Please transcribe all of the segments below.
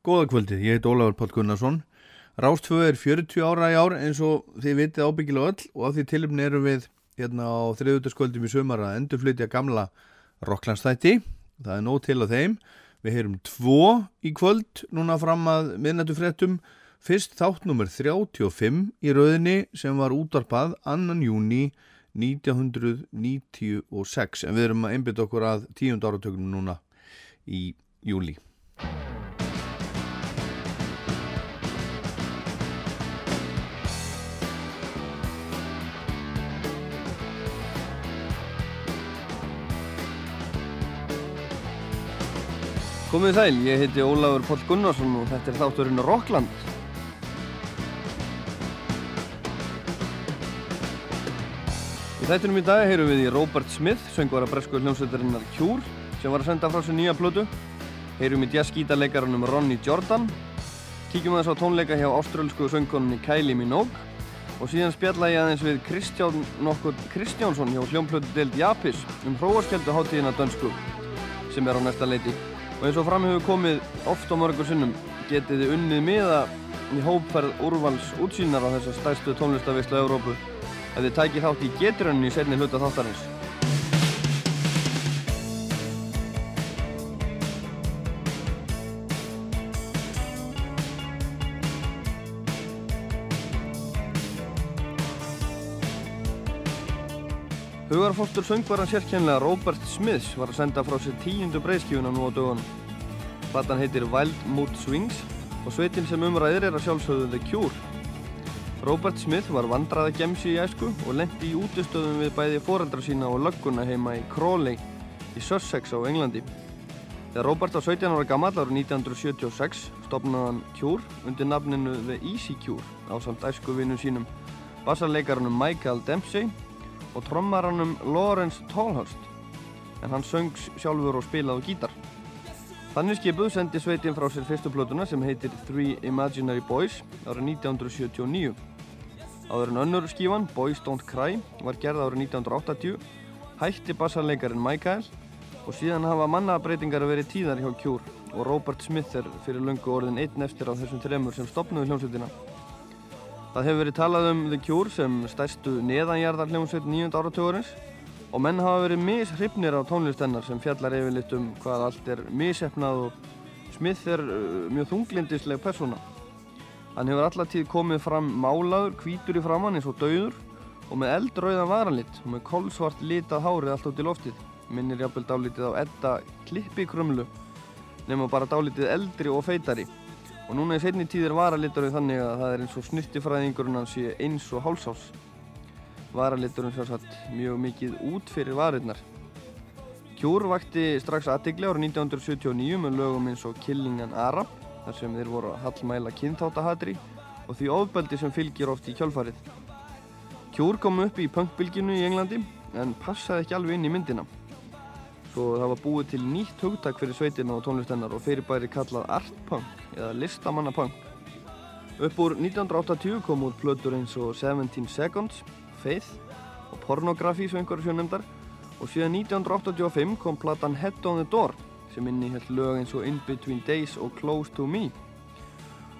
Góða kvöldið, ég heit Ólafur Pál Gunnarsson. Rástföðu er 40 ára í ár eins og þið vitið ábyggilega öll og á því tilumni erum við hérna á þriðutaskvöldum í sömar að endurflytja gamla Rokklandstætti. Það er nóg til á þeim. Við heyrum tvo í kvöld núna fram að minnættu fréttum. Fyrst þátt nummer 35 í rauðinni sem var útarpað annan júni 1996 en við erum að einbytta okkur að tíund áratögnum núna í júli. Komið sæl, ég heiti Ólafur Póll Gunnarsson og þetta er þátturinn Rockland. Í þættinum í dag heyrum við í Robert Smith, söngvara bresku hljómsveitarinnar Cure, sem var að senda frá sér nýja plötu. Heyrum í jazzgítarleikarunum Ronny Jordan. Kíkjum aðeins á tónleika hjá áströlsku söngkonunni Kylie Minogue. Og síðan spjalla ég aðeins við Kristján nokkur Kristjánsson hjá hljómplötu deild Japis um hróaskjöldu hátíðina dönsku sem er á næsta leiti. Og eins og fram hefur komið oft á mörgur sinnum getið þið unnið miða í hópferð úrvals útsýnar á þessa stærstu tónlistavislu Európu að þið tækið þátt í geturönni í setni hluta þáttarins. Hugarfóttur söngvaran sérkjænlega Robert Smiths var að senda frá sér tíundu breyðskífuna nú á dögunum. Platan heitir Wild Mood Swings og sveitin sem umræðir er að sjálfsögðu The Cure. Robert Smith var vandraða gemsi í æsku og lendi í útustöðum við bæði foreldra sína og lögguna heima í Crawley í Sussex á Englandi. Þegar Robert var 17 ára gammal árið 1976 stopnaði hann Cure undir nafninu The Easy Cure á samt æsku vinnu sínum bassarleikarunum Michael Dempsey og trommaranum Lawrence Tolhurst en hann söng sjálfur og spilaði gítar. Þannig skipuð sendi sveitin frá sér fyrstu plötuna sem heitir Three Imaginary Boys árið 1979. Áður en önnur skífan, Boys Don't Cry, var gerð árið 1980, hætti bassarleikarin Michael og síðan hafa mannabreitingar verið tíðar hjá Cure og Robert Smith er fyrir löngu orðin einn eftir af þessum tremur sem stopnuði hljómsveitina. Það hefur verið talað um The Cure sem stærstu neðanjarðar hljómsveit nýjund áratugurins og menn hafa verið mishrifnir á tónlistennar sem fjallar yfirleitt um hvað allt er mishefnað og Smith er uh, mjög þunglindisleg persóna. Hann hefur allatíð komið fram málaður, hvítur í framann eins og dauður og með eldrauðan varalit og með kolsvart litað hárið allt út í loftið. Minnir jafnvel dálítið á edda klippikrumlu nema bara dálítið eldri og feitari. Og núna í setni tíð er varaliturinn þannig að það er eins og snuttifræðingurinn hans sé eins og hálsás. Varaliturinn sér satt mjög mikið út fyrir varirnar. Kjúr vakti strax aðtegli árið 1979 með lögum eins og Killing an Arab þar sem þeir voru að hallmæla kynþáttahatri og því ofbeldi sem fylgir oft í kjálfarið. Kjúr kom upp í punkbylginu í Englandi en passaði ekki alveg inn í myndina svo það var búið til nýtt hugtak fyrir sveitina og tónlistennar og fyrirbæri kallað artpunk eða listamannapunk. Upp úr 1980 kom út plötur eins og 17 Seconds, Faith og Pornography svo einhverju sjónumdar og síðan 1985 kom platan Head on the Door sem innihelt lög eins og In Between Days og Close to Me.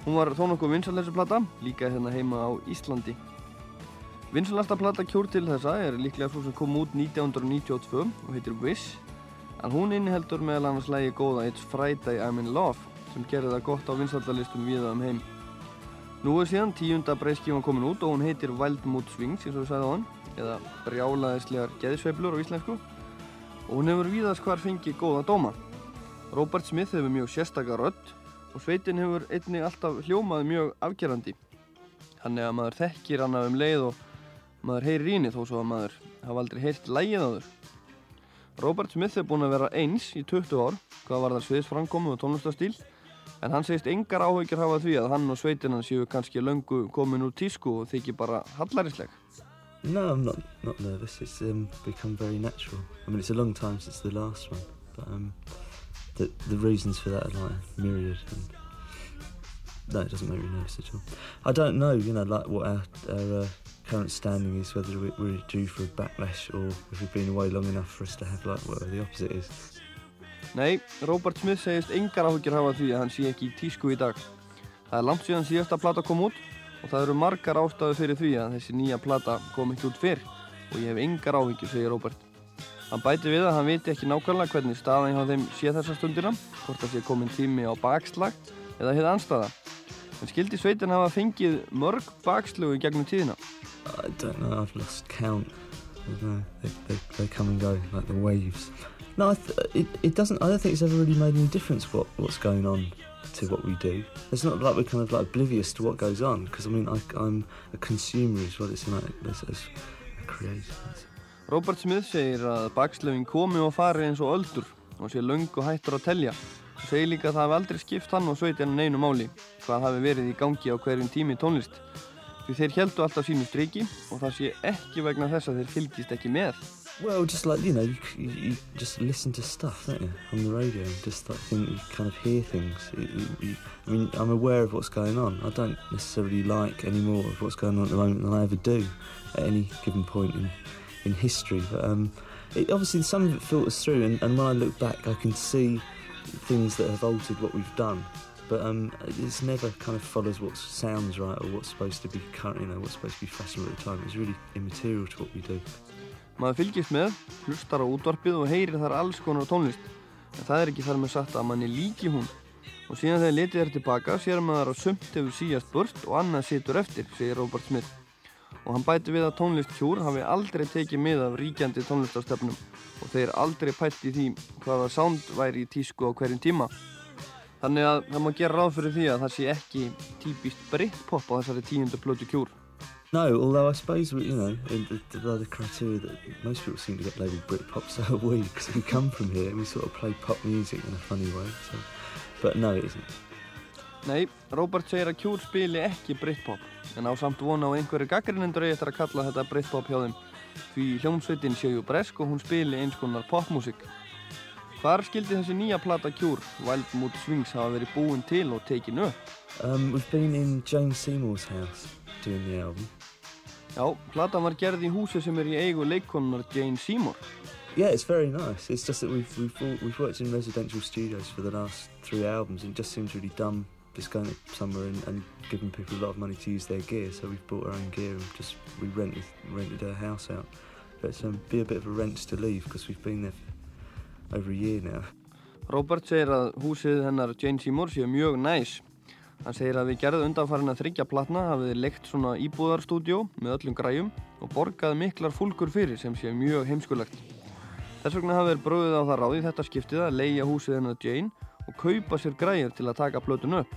Hún var þó nokkuð vinsalessu plata, líka hérna heima á Íslandi. Vinsalasta plata kjór til þessa er líklega svo sem kom út 1992 og heitir Wish en hún inniheldur meðal annars lægi góða It's Friday I'm in Love sem gerir það gott á vinstallarlistum viða um heim. Nú er síðan tíunda breyskífan komin út og hún heitir Wild Mood Swings eins og við sagðum á hann eða brjálaðislegar geðsveiflur á íslensku og hún hefur víðast hvar fengið góða dóma. Robert Smith hefur mjög sérstakar rödd og sveitin hefur einnig alltaf hljómað mjög afgerandi. Þannig að maður þekkir hana um leið og maður heyrir íni þó svo að maður hafa aldrei heyrt lægið á þurr. Robert Smith er búinn að vera eins í 20 ár hvað var þar sviðsframkomu og tónlistastíl en hann segist engar áhugir hafa því að hann og sveitinnan séu kannski löngu komin úr tísku og þykir bara hallarisleg. No, I'm not not nervous. It's um, become very natural. I mean, it's a long time since the last one, but um, the the reasons for that are like myriad. And no, it doesn't make me nervous at all. I don't know, you know, like what our, our uh, current standing is, whether we're due for a backlash or if we've been away long enough for us to have like whatever the opposite is. Nei, Robert Smith segist engar áhugir hafa því að hann sé ekki í tísku í dag. Það er langt síðan síðasta plata kom út og það eru margar ástæðu fyrir því að þessi nýja plata kom ekki út fyrr og ég hef engar áhugir, segir Robert. Hann bæti við að hann viti ekki nákvæmlega hvernig staðan hjá þeim sé þessa stundina, hvort það sé komin tími á bakslag eða hefði anstæða. En skildi sveitin hafa fengið mörg bakslögu gegnum tíðina. I don't know. I've lost count. They, they, they come and go like the waves. No, it, it doesn't. I don't think it's ever really made any difference what, what's going on to what we do. It's not like we're kind of like oblivious to what goes on because I mean I, I'm a consumer as well as, like, as, as a creator. Robert Smith segir að bakslöfin komi og fari eins og öldur og sé löng og hættur að telja. Hann segir líka að það hafi aldrei skipt hann og sveitin en einu máli hvað hafi verið í gangi á hverjum tími tónlist. Því þeir heldu alltaf sínu striki og það sé ekki vegna þess að þeir fylgist ekki með. Well, just like you know, you, you, just listen to stuff, don't you, on the radio, just like think you kind of hear things. I mean, I'm aware of what's going on. I don't necessarily like any more of what's going on at the moment than I ever do at any given point in in history. But um, it, obviously, some of it filters through, and, and when I look back, I can see things that have altered what we've done. But um, it's never kind of follows what sounds right or what's supposed to be current, you know, what's supposed to be fashionable at the time. It's really immaterial to what we do. Maður fylgist með, hlustar á útvarpið og heyrir þar alls konar tónlist. En það er ekki þar með sagt að manni líki hún. Og síðan þegar litið er tilbaka sér maður að sumt hefur síjast burt og annað situr eftir, segir Robert Smith. Og hann bæti við að tónlist hjúr hafi aldrei tekið mið af ríkjandi tónlistarstefnum og þeir aldrei pælt í því hvaða sound væri í tísku á hverjum tíma. Þannig að það má gera ráð fyrir því að það sé ekki típist Britpop á þessari tíundu plötu kjúr. No, although I suppose we, you know, the, the criteria that most people seem to get labelled Britpop, so are we, because we come from here and we sort of play pop music in a funny way. So. But no, it isn't. Nei, Robert segir að Cure spili ekki Britpop en á samt vona á einhverju gaggrinendur eigi eftir að kalla þetta Britpop hjá þeim því hljómsveitin séu bresk og hún spili eins konar popmusik. Hvar skildi þessi nýja plata Cure, Wild Mood Swings, hafa verið búin til og tekin upp? Um, we've been in Jane Seymour's house doing the album. Já, platan var gerð í húsi sem er í eigu leikonunar Jane Seymour. Yeah, it's very nice. It's just that we've we've all- we've worked in residential studios for the last three albums, and it just seems really dumb just going somewhere and, and giving people a lot of money to use their gear. So we've bought our own gear and just we rented rented our house out. But it's um, be a bit of a wrench to leave because we've been there for over a year now. Robert segir að húsið hennar Jane Seymour sé mjög næs. Hann segir að við gerðum undanfærin að þryggja platna hafið leikt svona íbúðarstúdjó með öllum græjum og borgað miklar fúlgur fyrir sem sé mjög heimskulegt. Þess vegna hafið þeir bröðið á það ráði þetta skiptið að leigja húsið hennar Jane og kaupa sér græjur til að taka plötun upp.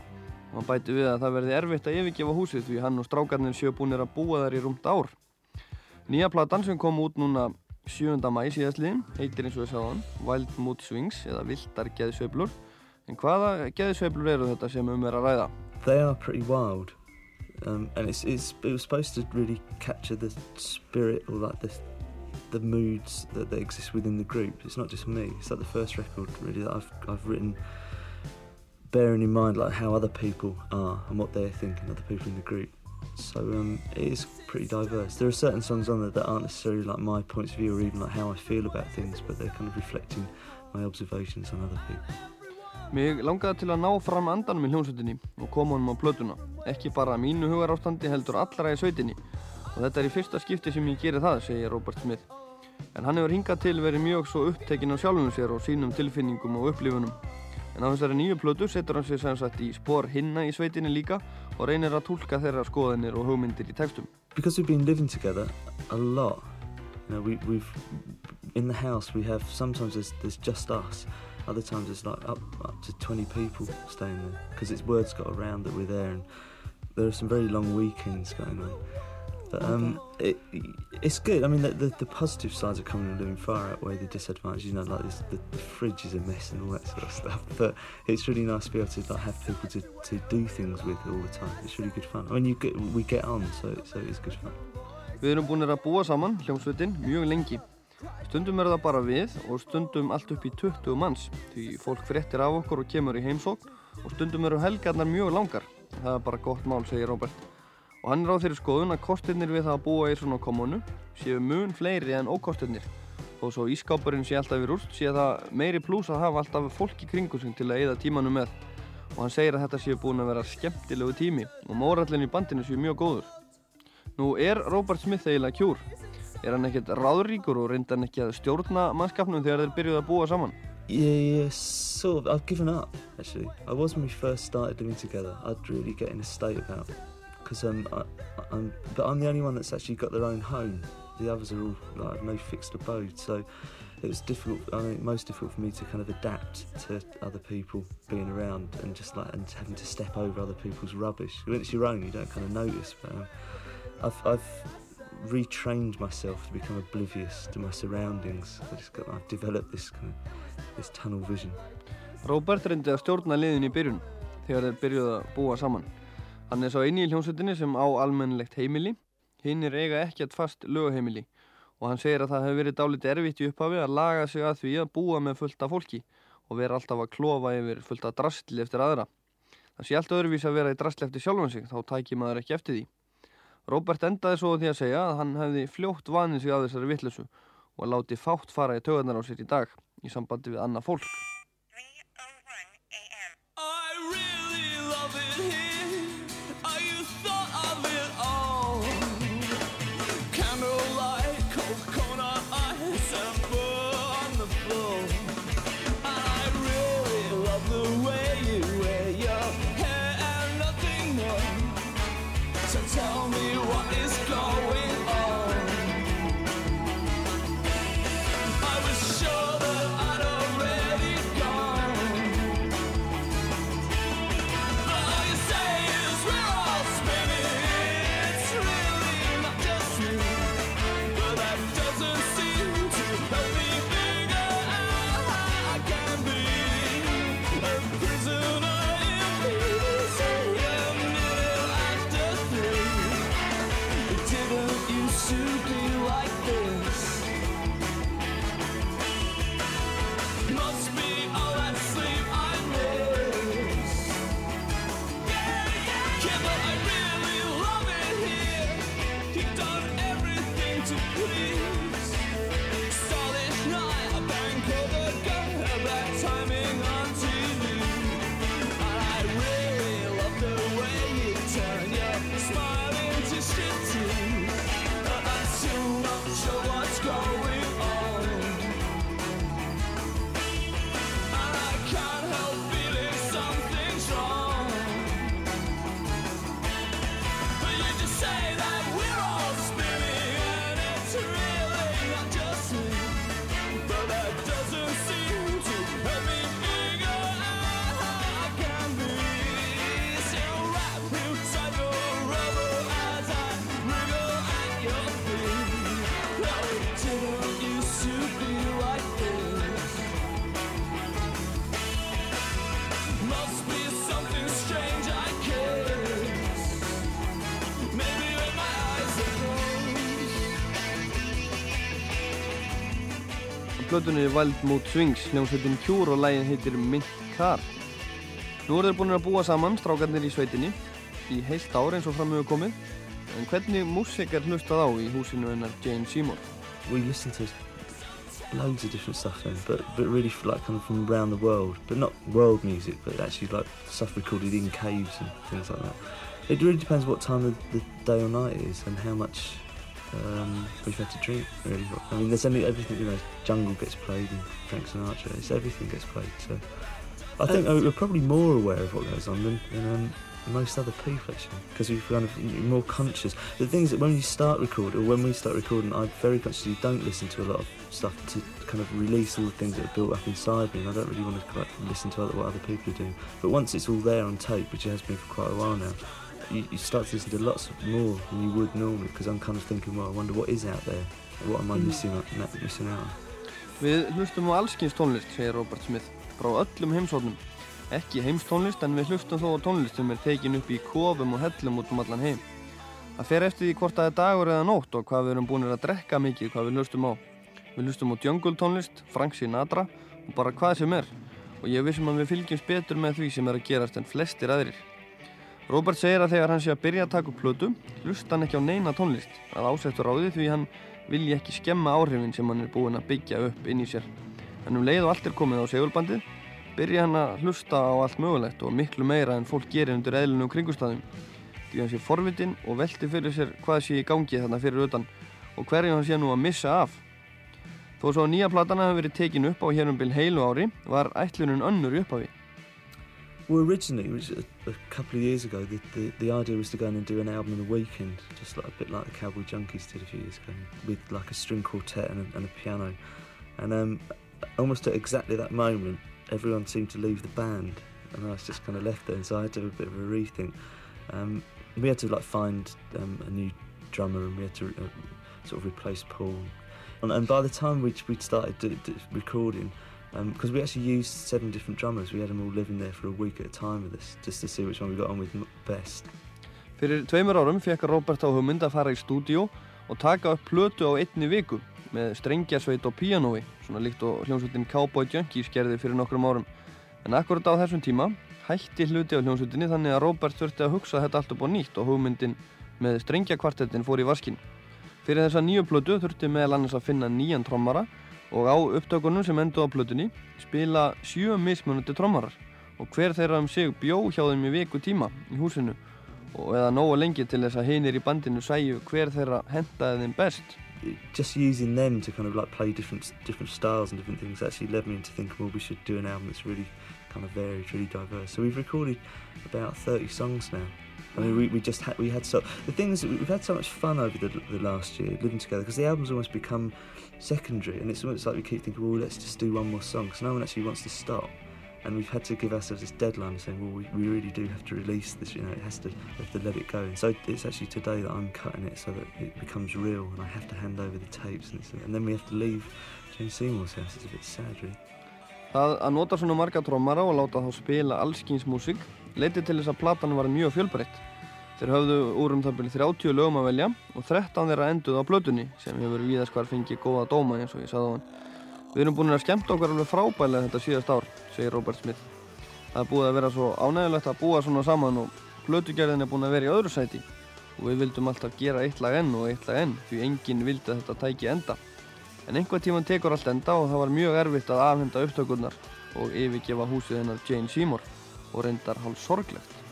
Og hann bæti við að það verði erfitt að yfirgefa húsið því hann og strákarnir séu búinir að búa þær í rúmt ár. Nýja platan sem kom út núna 7. mæ síðastliðin heitir eins og við sagðum Wild Mood Swings eða Vildar geðsveiflur en hvaða geðsveiflur eru þetta sem um er að ræða? They are pretty wild, um, and it's, it's it was supposed to really capture the spirit or like the the moods that, that exist within the group. It's not just me. It's like the first record really that I've I've written, bearing in mind like how other people are and what they're thinking, other people in the group. So um, it is pretty diverse. There are certain songs on there that aren't necessarily like my points of view or even like how I feel about things, but they're kind of reflecting my observations on other people. Mig langaði til að ná fram andanum í hljómsveitinni og koma honum á plötuna. Ekki bara mínu hugarástandi heldur allra í sveitinni. Og þetta er í fyrsta skipti sem ég geri það, segir Robert Smith. En hann hefur hingað til verið mjög svo upptekinn á sjálfum sér og sínum tilfinningum og upplifunum. En á þessari nýju plötu setur hann sig sem sagt í spór hinna í sveitinni líka og reynir að tólka þeirra skoðinir og hugmyndir í textum. because we've been living together a lot you know we, we've in the house we have sometimes there's, there's just us other times it's like up, up to 20 people staying there because it's words got around that we're there and there are some very long weekends going on. But um, it, it's good. I mean the, the, the positive sides of coming and living far outweigh the disadvantages you know like this, the, the fridge is a mess and all that sort of stuff but it's really nice to be able to like have people to, to do things with all the time. It's really good fun. I mean you get we get on so, so it's good fun. Við erum búin að búa saman, hljómsveitin, mjög lengi. Stundum er það bara við og stundum allt upp í 20 manns því fólk fréttir af okkur og kemur í heimsókn og stundum eru helgarnar mjög langar. Það er bara gott mál, segir Robert. Og hann er á þeirri skoðun að kostirnir við það að búa í svona komunu séu mun fleiri en ókostirnir Þó svo ískápurinn sé alltaf í rúst sé það meiri plús að hafa alltaf fólk í kringu sig til að eyða tímanum með og hann segir að þetta séu búin að vera skemmtilegu tími og mórallin í bandinu séu mjög góður. Nú er Robert Smith eiginlega kjúr? Er hann ekkert ráðríkur og hann ekki að stjórna mannskapnum þegar þeir að búa saman? Yeah, of. I've given up actually. I was when we first started living together. I'd really get in a state about because um, I, I'm, but I'm the only one that's actually got their own home. The others are all like no fixed abode, so it was difficult. I mean, most difficult for me to kind of adapt to other people being around and just like and having to step over other people's rubbish. When it's your own, you don't kind of notice. But um, I've, I've retrained myself to become oblivious to my surroundings. I just got, I've developed this kind of this tunnel vision. Robert reyndi að stjórna liðin í byrjun þegar þeir byrjuði að búa saman. Hann er svo eini í hljómsveitinni sem á almennilegt heimili, hinn er eiga ekkert fast lögaheimili og hann segir að það hefur verið dálítið erfitt í upphafi að laga sig að því að búa með fullt af fólki og vera alltaf að klofa yfir fullt af drastli eftir aðra. Það sé allt öðruvís að vera í drastli eftir sjálfan sig, þá tækir maður ekki eftir því. Robert endaði svo því að segja að hann hefði fljótt vanið sig að þessari vittlesu og láti fátt fara í tögarnar á sér í dag í sambandi við annað fólk. 3:01 a.m. I really Er Wild Mood Swings, hljómsveitin Cure og lægin heitir Mint Car. Nú eru þeir búin að búa saman, strákarnir í sveitinni, í heilt ár eins og fram hefur komið. En hvernig músik er hlustað á í húsinu hennar Jane Seymour? We listen to loads of different stuff then, but but really like kind of from around the world, but not world music, but actually like stuff recorded in caves and things like that. It really depends what time of the day or night it is and how much um, we've had to drink. Really, I mean, there's only everything. You know, Jungle gets played and Frank Sinatra. It's everything gets played. So I think uh, we're probably more aware of what goes on than, than um, most other people actually, because we've kind of you're more conscious. The thing is that when you start recording, or when we start recording, I very consciously don't listen to a lot of stuff to kind of release all the things that are built up inside me, and I don't really want to like, listen to other, what other people are doing. But once it's all there on tape, which it has been for quite a while now, you, you start to listen to lots more than you would normally, because I'm kind of thinking, well, I wonder what is out there, what am I missing, out, missing out on? Við hlustum á allskins tónlist, segir Robert Smith, frá öllum heimsóknum. Ekki heimstónlist, en við hlustum þó á tónlist sem er tekin upp í kofum og hellum út um allan heim. Það fer eftir því hvort það er dagur eða nótt og hvað við erum búin að drekka mikið hvað við hlustum á. Við hlustum á jungle tónlist, Frank Sinatra og bara hvað sem er. Og ég vissum að við fylgjumst betur með því sem er að gerast en flestir aðrir. Robert segir að þegar hann sé að byrja að taka upp plötu, hlusta hann ekki á neina tónlist, að ásettur á því því hann vilji ekki skemma áhrifin sem hann er búinn að byggja upp inn í sér. En um leið og allt er komið á segulbandið, byrja hann að hlusta á allt mögulegt og miklu meira en fólk gerir undir eðlunum kringustæðum. Því hann sé forvitin og velti fyrir sér hvað sé í gangi þarna fyrir utan og hverju hann sé nú að missa af. Þó svo nýja platana hefur verið tekin upp á hér um bil heilu ári var ætlunin önnur upphafi. Well, originally, which a, a couple of years ago, the, the, the idea was to go in and do an album in a weekend, just like a bit like the Cowboy Junkies did a few years ago, with like a string quartet and a, and a piano. And um, almost at exactly that moment, everyone seemed to leave the band, and I was just kind of left there. And so I had to have a bit of a rethink. Um, we had to like find um, a new drummer, and we had to uh, sort of replace Paul. And, and by the time we'd, we'd started recording, because we actually used seven different drummers. We had them all living there for a week at a time with us, just to see which one we got on with best. Fyrir tveimur árum fekk Robert á hugmynd að fara í stúdíó og taka upp plötu á einni viku með strengjarsveit og píanói, svona líkt og hljómsveitin Cowboy Junkies gerði fyrir nokkrum árum. En akkurat á þessum tíma hætti hluti á hljómsveitinni þannig að Robert þurfti að hugsa þetta allt upp á nýtt og hugmyndin með strengjakvartettin fór í vaskinn. Fyrir þessa nýju plötu þurfti meðal annars að finna nýjan trommara og á upptökunum sem endur á plötunni spila sjö mismunandi trommarar. Og hver þeirra um sig bjó hjá þeim í viku tíma í húsinu. Og eða nógu lengi til þess að hinir í bandinu sæju hver þeirra hentaði þeim best. just using them to kind of like play different different styles and different things actually led me into thinking well we should do an album that's really kind of varied really diverse. So we've recorded about 30 songs now I mean, we, we just had we had so the thing is we've had so much fun over the, the last year living together because the album's almost become secondary and it's almost like we keep thinking well let's just do one more song because no one actually wants to stop. And we've had to give ourselves this deadline of saying well we, we really do have to release this you know it has to have to let it go. And so it's actually today that I'm cutting it so that it becomes real and I have to hand over the tapes and, and then we have to leave Jane Seymour's house. It's a bit sad really. Það að nota svona marga trommara og láta þá spila allskins músík leiti til þess að platan var mjög fjölbreytt. Þeir höfðu úr um það byrju 30 lögum að velja og 13 þeirra enduð á plötunni sem hefur víðast hvar fengið góða dóma eins og ég sagði á hann. Við erum búin að skemmta okkur alveg frábælega þetta síðast ár, segir Robert Smith. Það er búið að vera svo ánægilegt að búa svona saman og plötugerðin er búin að vera í öðru sæti og við vildum alltaf gera eitt lag enn og eitt lag enn því enginn vildi að þetta tæki enda. En einhver tíman tekur allt enda og það var mjög erfitt að afhenda upptökurnar og yfirgefa húsið hennar Jane Seymour og reyndar hálf sorglegt.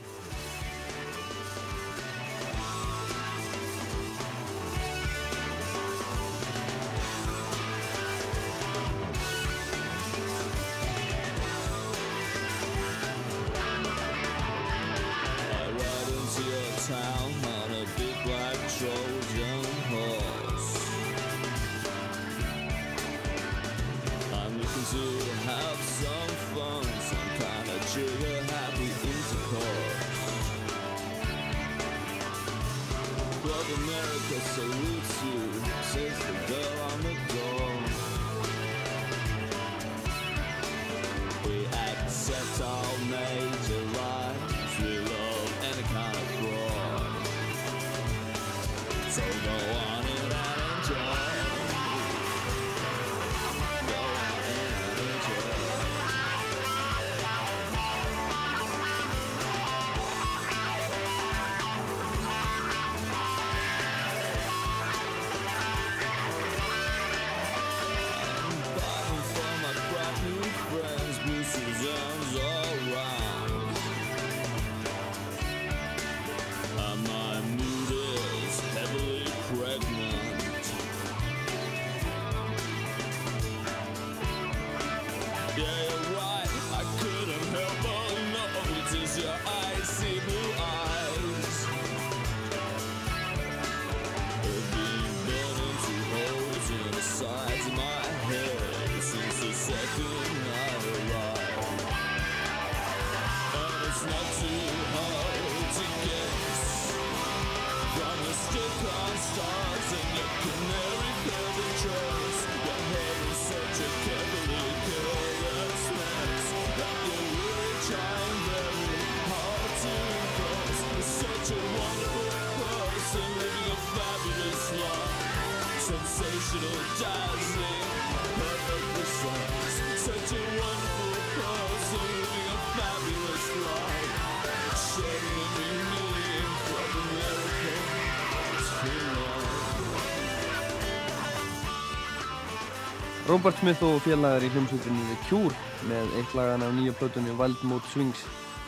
Robert Smith og félagar í hljómsveitinni The Cure með eitt lagan af nýja plötunni Wild Mood Swings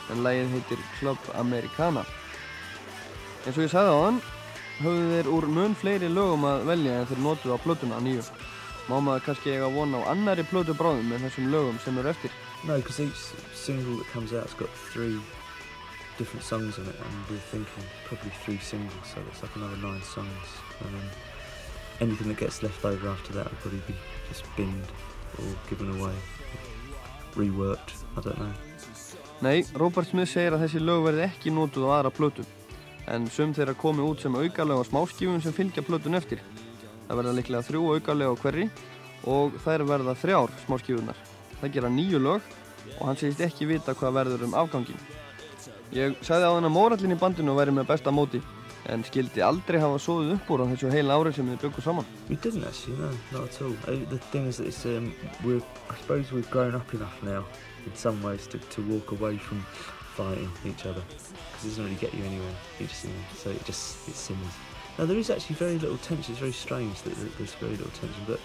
en lagið heitir Club Americana. Eins og ég sagði á hann, höfðu þeir úr mun fleiri lögum að velja en þeir notuðu á plötuna að nýju. Má maður kannski eiga von á annari plötu bráðum með þessum lögum sem eru eftir. No, because each single that comes out's got three different songs in it, and we're thinking probably three singles, so it's like another nine songs. And then anything that gets left over after that will probably be just binned or given away, reworked. I don't know. Nei, Robert Smith segir að þessi lög verði ekki notuð á aðra plötu en sum þeirra komi út sem aukalög á smáskífum sem fylgja plötun eftir. Það verða líklega þrjú aukalög á hverri og þær verða þrjár smáskífunar. Það gera nýju lög og hann segist ekki vita hvað verður um afgangin. Ég sagði á hann að mórallin í bandinu væri með besta móti en skildi aldrei hafa sóðið upp úr á þessu heila ári sem þið saman. We didn't actually, no, not at all. Uh, The thing is that um, we're, I suppose we've grown up enough now, in some ways, to, to walk away from fighting each other. Because it doesn't really get you anywhere. So it just, it simmers. Now there is actually very little tension, it's very strange that that there's very little tension, but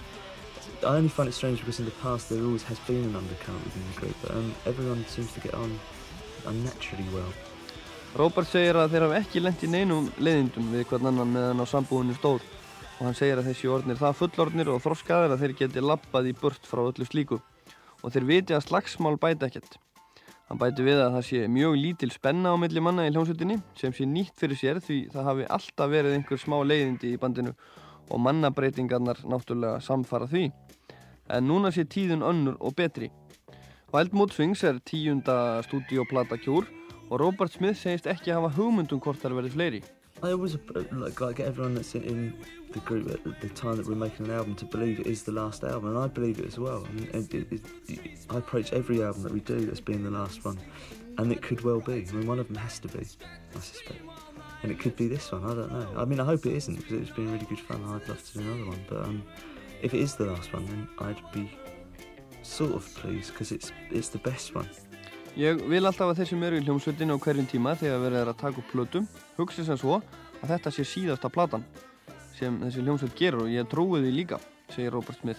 I only find it strange because in the past there always has been an undercurrent within the group, but um, everyone seems to get on unnaturally well. Robert segir að þeir hafa ekki lent í neinum leiðindum við hvern annan meðan á sambúðinu stóð og hann segir að þessi orðnir það fullorðnir og þroskaðir að þeir geti lappað í burt frá öllu slíku og þeir viti að slagsmál bæta ekkert. Hann bæti við að það sé mjög lítil spenna á milli manna í hljómsveitinni sem sé nýtt fyrir sér því það hafi alltaf verið einhver smá leiðindi í bandinu og mannabreitingarnar náttúrulega samfara því. En núna sé tíðun önnur og betri. Wild Mood Swings er tíunda stúdíoplata kjúr og Robert Smith segist ekki hafa hugmyndum hvort þær verði fleiri. I always like, like get everyone that's in, in the group at the, time that we're making an album to believe it is the last album, and I believe it as well. It, it, it, I approach every album that we do as being the last one, and it could well be. I mean, one of them has to be, I suspect, and it could be this one. I don't know. I mean, I hope it isn't because it's been really good fun. I'd love to do another one, but um, if it is the last one, then I'd be sort of pleased because it's it's the best one. Ég vil alltaf að þeir sem eru í hljómsveitinu á hverjum tíma þegar verið er að taka upp plötum hugsi sem svo að þetta sé síðasta platan sem þessi hljómsveit gerur og ég trúi því líka, segir Robert Smith.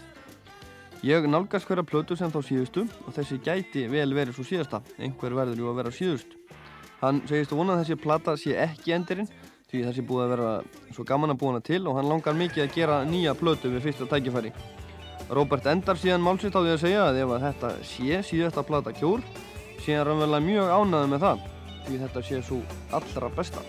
Ég nálgast hverja plötu sem þá síðustu og þessi gæti vel verið svo síðasta, einhver verður jú að vera síðust. Hann segist að vona að þessi plata sé ekki endirinn því sé búið að vera svo gaman að búa hana til og hann langar mikið að gera nýja plötu við fyrsta tækifæri. Robert endar síðan málsitt á því að segja að ef að þetta sé síðasta plata kjór sé hann raunverulega mjög ánæður með það því þetta sé svo allra besta.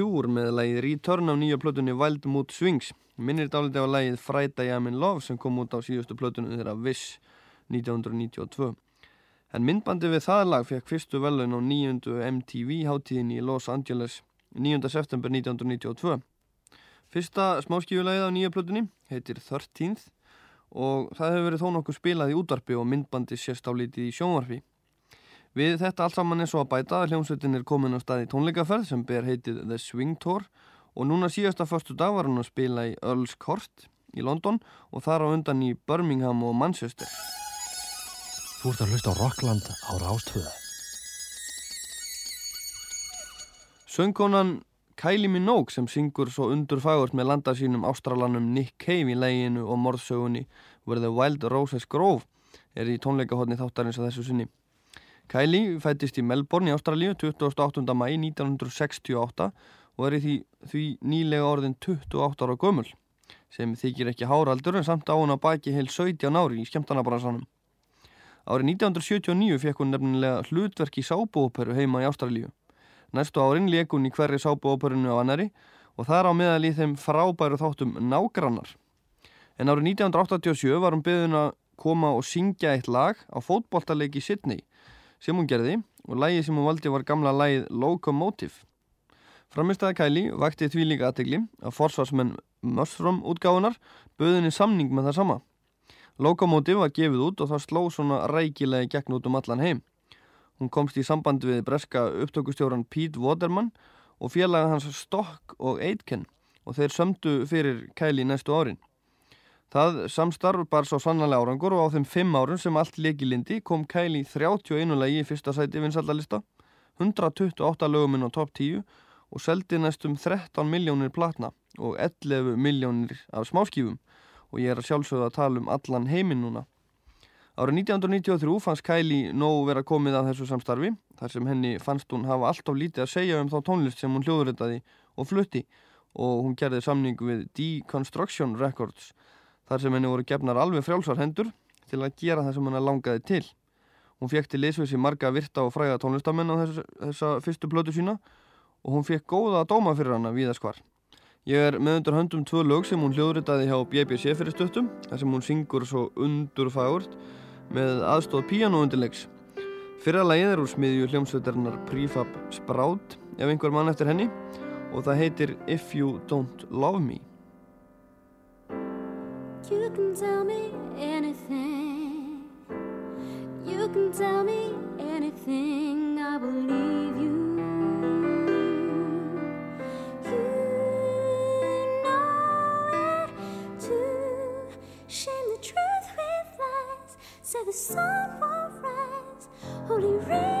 Cure með lagið Return af nýja plötunni Wild Mood Swings. Minnir dálítið á lagið Friday I'm in Love sem kom út á síðustu plötunni þeirra Wish 1992. En myndbandi við það lag fekk fyrstu velun á nýjundu MTV hátíðin í Los Angeles 9. september 1992. Fyrsta smáskífulagið á nýja plötunni heitir 13th og það hefur verið þó nokkuð spilað í útvarpi og myndbandi sérst á lítið í sjónvarpi. Við þetta allt saman er svo að bæta að hljómsveitin er komin á stað í tónleikaferð sem ber heitið The Swing Tour og núna síðasta förstu dag var hann að spila í Earls Court í London og þar á undan í Birmingham og Manchester. Þú ert að hlusta á Rockland á Rástvöðu. Söngkonan Kylie Minogue sem syngur svo undurfagurt með landa sínum ástralanum Nick Cave í leginu og morðsögunni Where the Wild Roses Grove er í tónleikahotni þáttarins að þessu sinni. Kylie fættist í Melbourne í Ástralíu 28. mæ 1968 og er í því, því nýlega orðin 28 ára gömul sem þykir ekki háraldur en samt á hún að baki heil 17 ári í skemmtanabransanum. Árið 1979 fekk hún nefnilega hlutverk í sábúoperu heima í Ástralíu. Næstu árin leik hún í hverri sábúoperunu á annari og þar á meðal í þeim frábæru þáttum nágrannar. En árið 1987 var hún byggðun að koma og syngja eitt lag á fótboltaleik í Sydney sem hún gerði og lægi sem hún valdi var gamla lægið Locomotive. Framistæða Kæli vakti því líka aðtegli að forsvarsmenn Mushroom útgáðunar böðinni samning með það sama. Locomotive var gefið út og það sló svona rækilega gegn út um allan heim. Hún komst í samband við breska upptökustjóran Pete Waterman og félaga hans Stock og Aitken og þeir sömdu fyrir Kæli næstu árin. Það samstarf bar svo sannlega árangur og á þeim fimm árun sem allt leki lindi kom Kæli 31 lagi í fyrsta sæti vinsaldalista, 128 löguminn á top 10 og seldi næstum 13 miljónir platna og 11 miljónir af smáskífum. Og ég er að sjálfsögða að tala um allan heiminn núna. Árið 1993 fannst Kylie nógu vera komið að þessu samstarfi þar sem henni fannst hún hafa alltaf lítið að segja um þá tónlist sem hún hljóðuritaði og flutti. Og hún gerði samning við Deconstruction Records þar sem henni voru gefnar alveg frjálsar hendur til að gera það sem henni langaði til. Hún fekk til liðsvisi marga virta og fræga tónlistamenn á þessa, þessa fyrstu plötu sína og hún fekk góða dóma fyrir hana víðaskvar. Ég er með undir höndum tvö lög sem hún hljóðritaði hjá BBC fyrir stuttum þar sem hún syngur svo undurfagurt með aðstóð píanóundilegs. Fyrra lagið er úr smiðju hljómsveitarinnar Prefab Sprout ef einhver mann eftir henni og það heitir If You Don't Love Me. You can tell me anything. You can tell me anything. I believe you. You know it too. Shame the truth with lies. Say the sun won't rise. Only realize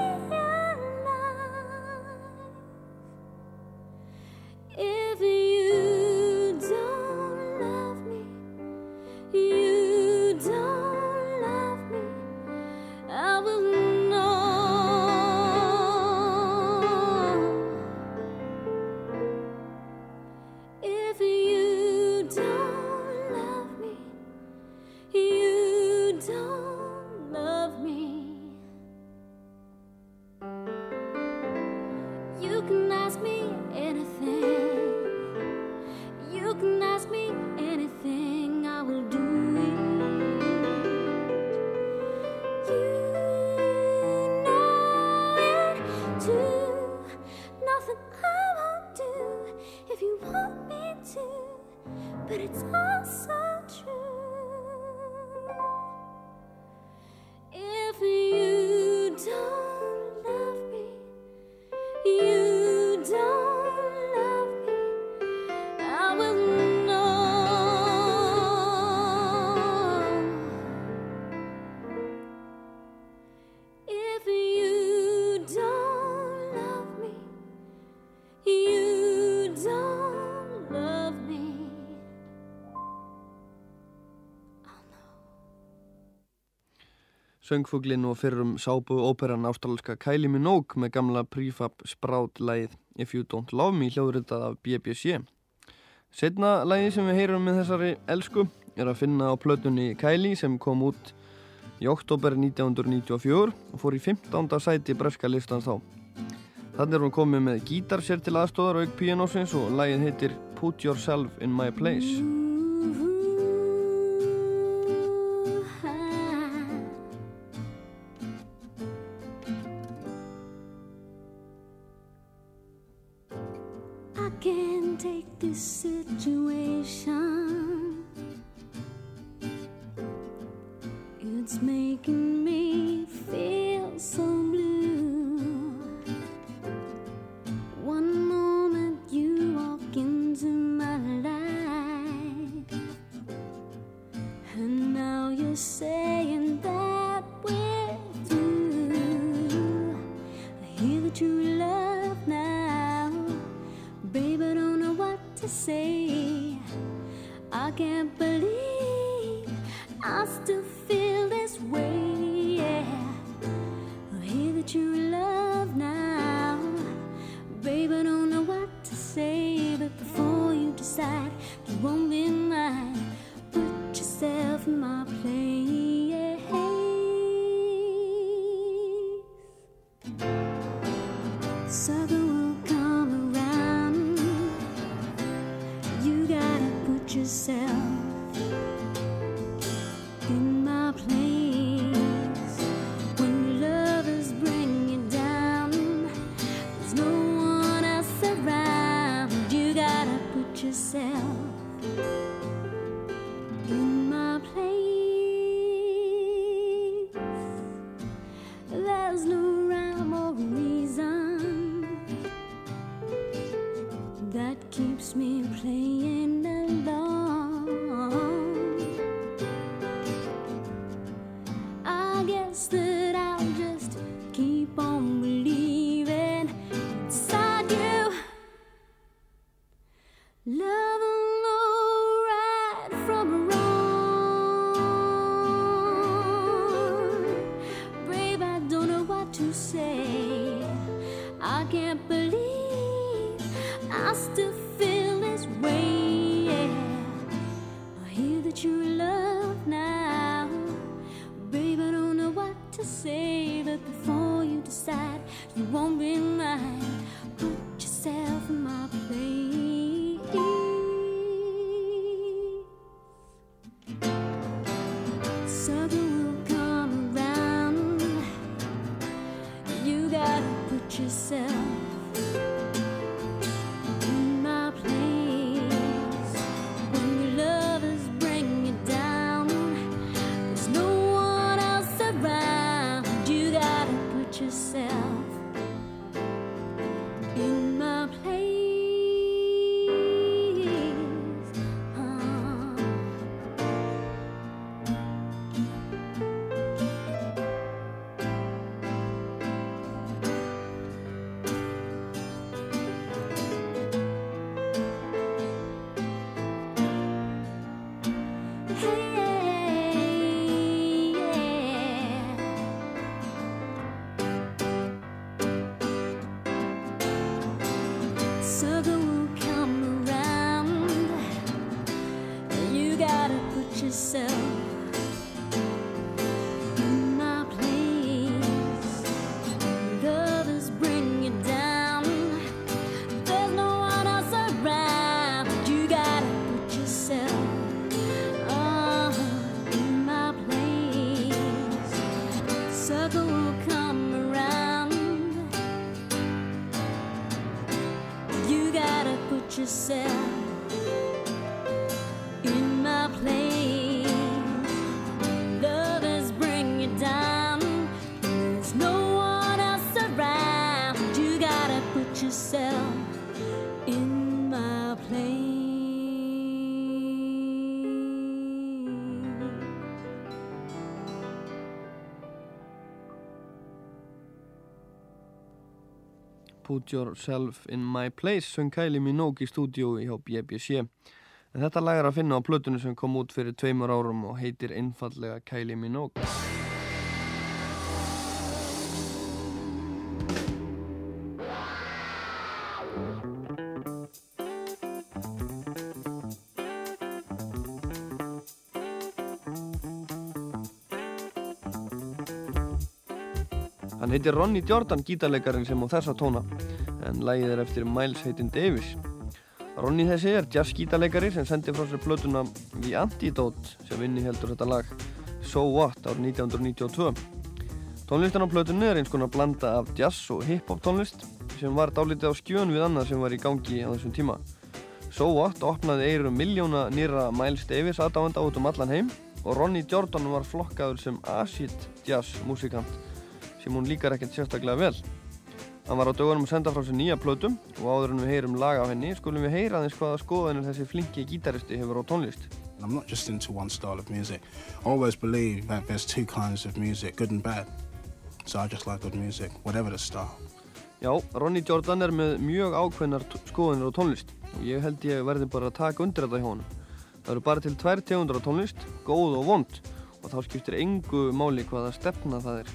söngfuglinn og fyrrum sábu óperan ástralska Kylie Minogue með gamla prefab sprátlæð If You Don't Love Me hljóðritað af BBC. Setna læði sem við heyrum með þessari elsku er að finna á plötunni Kylie sem kom út í oktober 1994 og fór í 15. sæti brefska listans þá. Þannig er hún komið með gítar sér til aðstóðar auk pianosins og lægið heitir Put Yourself in My Place. Put Yourself in My Place sem Kylie Minogue í stúdíu hjá BBC. En þetta lag er að finna á plötunum sem kom út fyrir tveimur árum og heitir einfallega Kylie Minogue. Ronny Jordan, gítarleikarin sem á þessa tóna, en lagið er eftir Miles heitin Davis. Ronny þessi er jazz gítarleikari sem sendi frá sér plötuna The Antidote sem vinni heldur þetta lag So What árið 1992. Tónlistan á plötunni er eins konar blanda af jazz og hip-hop tónlist sem var dálítið á skjön við annað sem var í gangi á þessum tíma. So What opnaði eirum miljóna nýra Miles Davis aðdáenda út um allan heim og Ronny Jordan var flokkaður sem acid jazz músikant sem hún líkar ekkert sérstaklega vel. Hann var á dögunum að senda frá sér nýja plötum og áður en við heyrum lag af henni skulum við heyra aðeins hvaða skoðanir þessi flinki gítaristi hefur á tónlist. I'm not just into one style of music. I always believe that there's two kinds of music, good and bad. So I just like good music, whatever the style. Já, Ronny Jordan er með mjög ákveðnar skoðanir á tónlist og ég held ég verði bara að taka undir þetta hjá honum. Það eru bara til tvær tegundur á tónlist, góð og vond og þá skiptir engu máli hvaða stefna það er.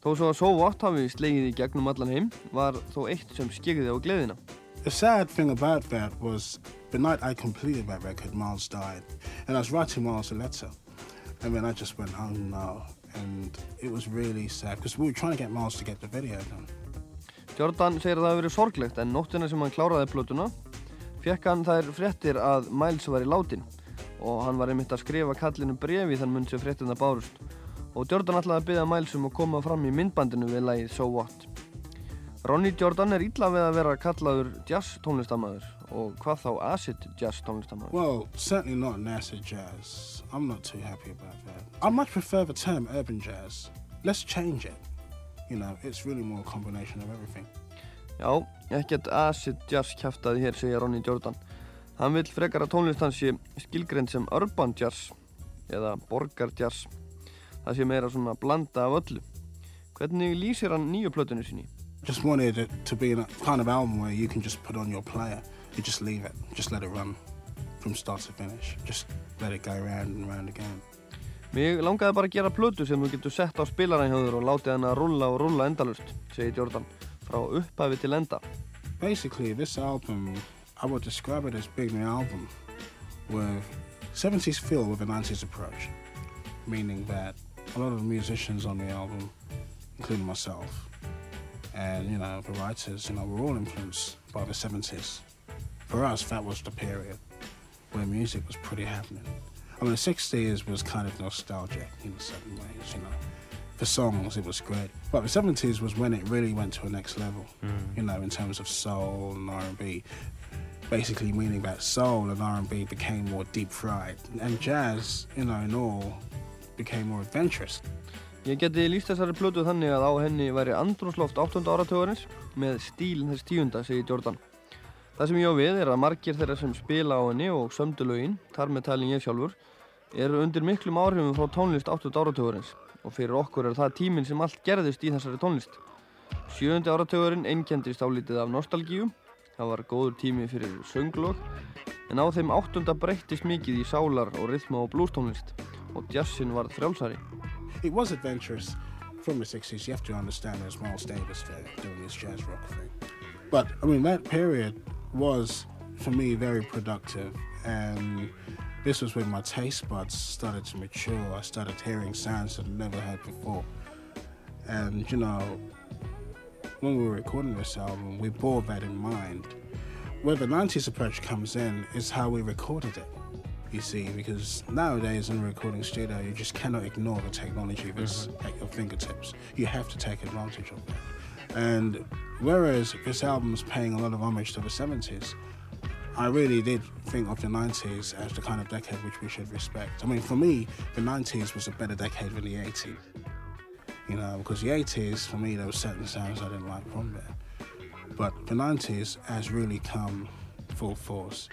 Þó svo að What hafi slegið í gegnum allan heim var þó eitt sem skegði á gleðina. The sad thing about that was the night I completed that record, Miles died. And I was writing Miles a letter. And then I just went, oh no. And it was really sad because we were trying to get Miles to get the video done. Jordan segir að það hafi verið sorglegt en nóttina sem hann kláraði plötuna fekk hann þær fréttir að Miles var í látin og hann var einmitt að skrifa kallinu brefi þann mun sem fréttina bárust og Jordan ætlaði að byggja Miles um að koma fram í myndbandinu við lagið So What. Ronny Jordan er illa við að vera kallaður jazz tónlistamæður og hvað þá acid jazz tónlistamæður. Well, certainly not NASA jazz. I'm not too happy about that. I much prefer the term urban jazz. Let's change it. You know, it's really more a combination of everything. Já, ekkert acid jazz kæftaði hér, segja Ronny Jordan. Hann vil frekar að tónlist hans sé skilgreind sem urban jazz eða borgar jazz. Það sé meira svona blanda af öllu. Hvernig lýsir hann nýju plötunni sinni? Just wanted it to be a kind of album where you can just put on your player. You just leave it. Just let it run from start to finish. Just let it go round and round again. Mig langaði bara að gera plötu sem þú getur sett á spilaran hjá þér og látið hann að rulla og rulla endalust, segir Jordan, frá upphafi til enda. Basically, this album, I would describe it as being an album with 70s feel with a 90s approach. Meaning that a lot of musicians on the album, including myself, and you know, the writers, you know, were all influenced by the 70s. For us, that was the period where music was pretty happening. I mean, the 60s was kind of nostalgic in certain ways, you know. For songs, it was great. But the 70s was when it really went to a next level, mm. you know, in terms of soul and R&B. Basically meaning that soul and R&B became more deep fried. And jazz, you know, in all, became more adventurous. Ég geti líst þessari plötu þannig að á henni væri andrúnsloft 8. áratögarins með stíl þess tíunda, segir Jordan. Það sem ég á við er að margir þeirra sem spila á henni og sömdu lögin, þar með talin ég sjálfur, eru undir miklum áhrifum frá tónlist 8. áratögarins og fyrir okkur er það tíminn sem allt gerðist í þessari tónlist. Sjöundi áratögarinn einkendist álítið af nostalgíu, það var góður tími fyrir sönglög, en á þeim áttunda breyttist mikið í sálar og rithma og bluestónlist og jazzin var frjálsari. It was adventurous from the 60s. You have to understand there's Miles Davis there doing this jazz rock thing. But, I mean, that period was, for me, very productive. And this was when my taste buds started to mature. I started hearing sounds that I'd never heard before. And, you know, when we were recording this album, we bore that in mind. Where the 90s approach comes in is how we recorded it. You see, because nowadays in a recording studio, you just cannot ignore the technology that's mm-hmm. at your fingertips. You have to take advantage of that. And whereas this album's paying a lot of homage to the 70s, I really did think of the 90s as the kind of decade which we should respect. I mean, for me, the 90s was a better decade than the 80s. You know, because the 80s, for me, there were certain sounds I didn't like from there. But the 90s has really come full force.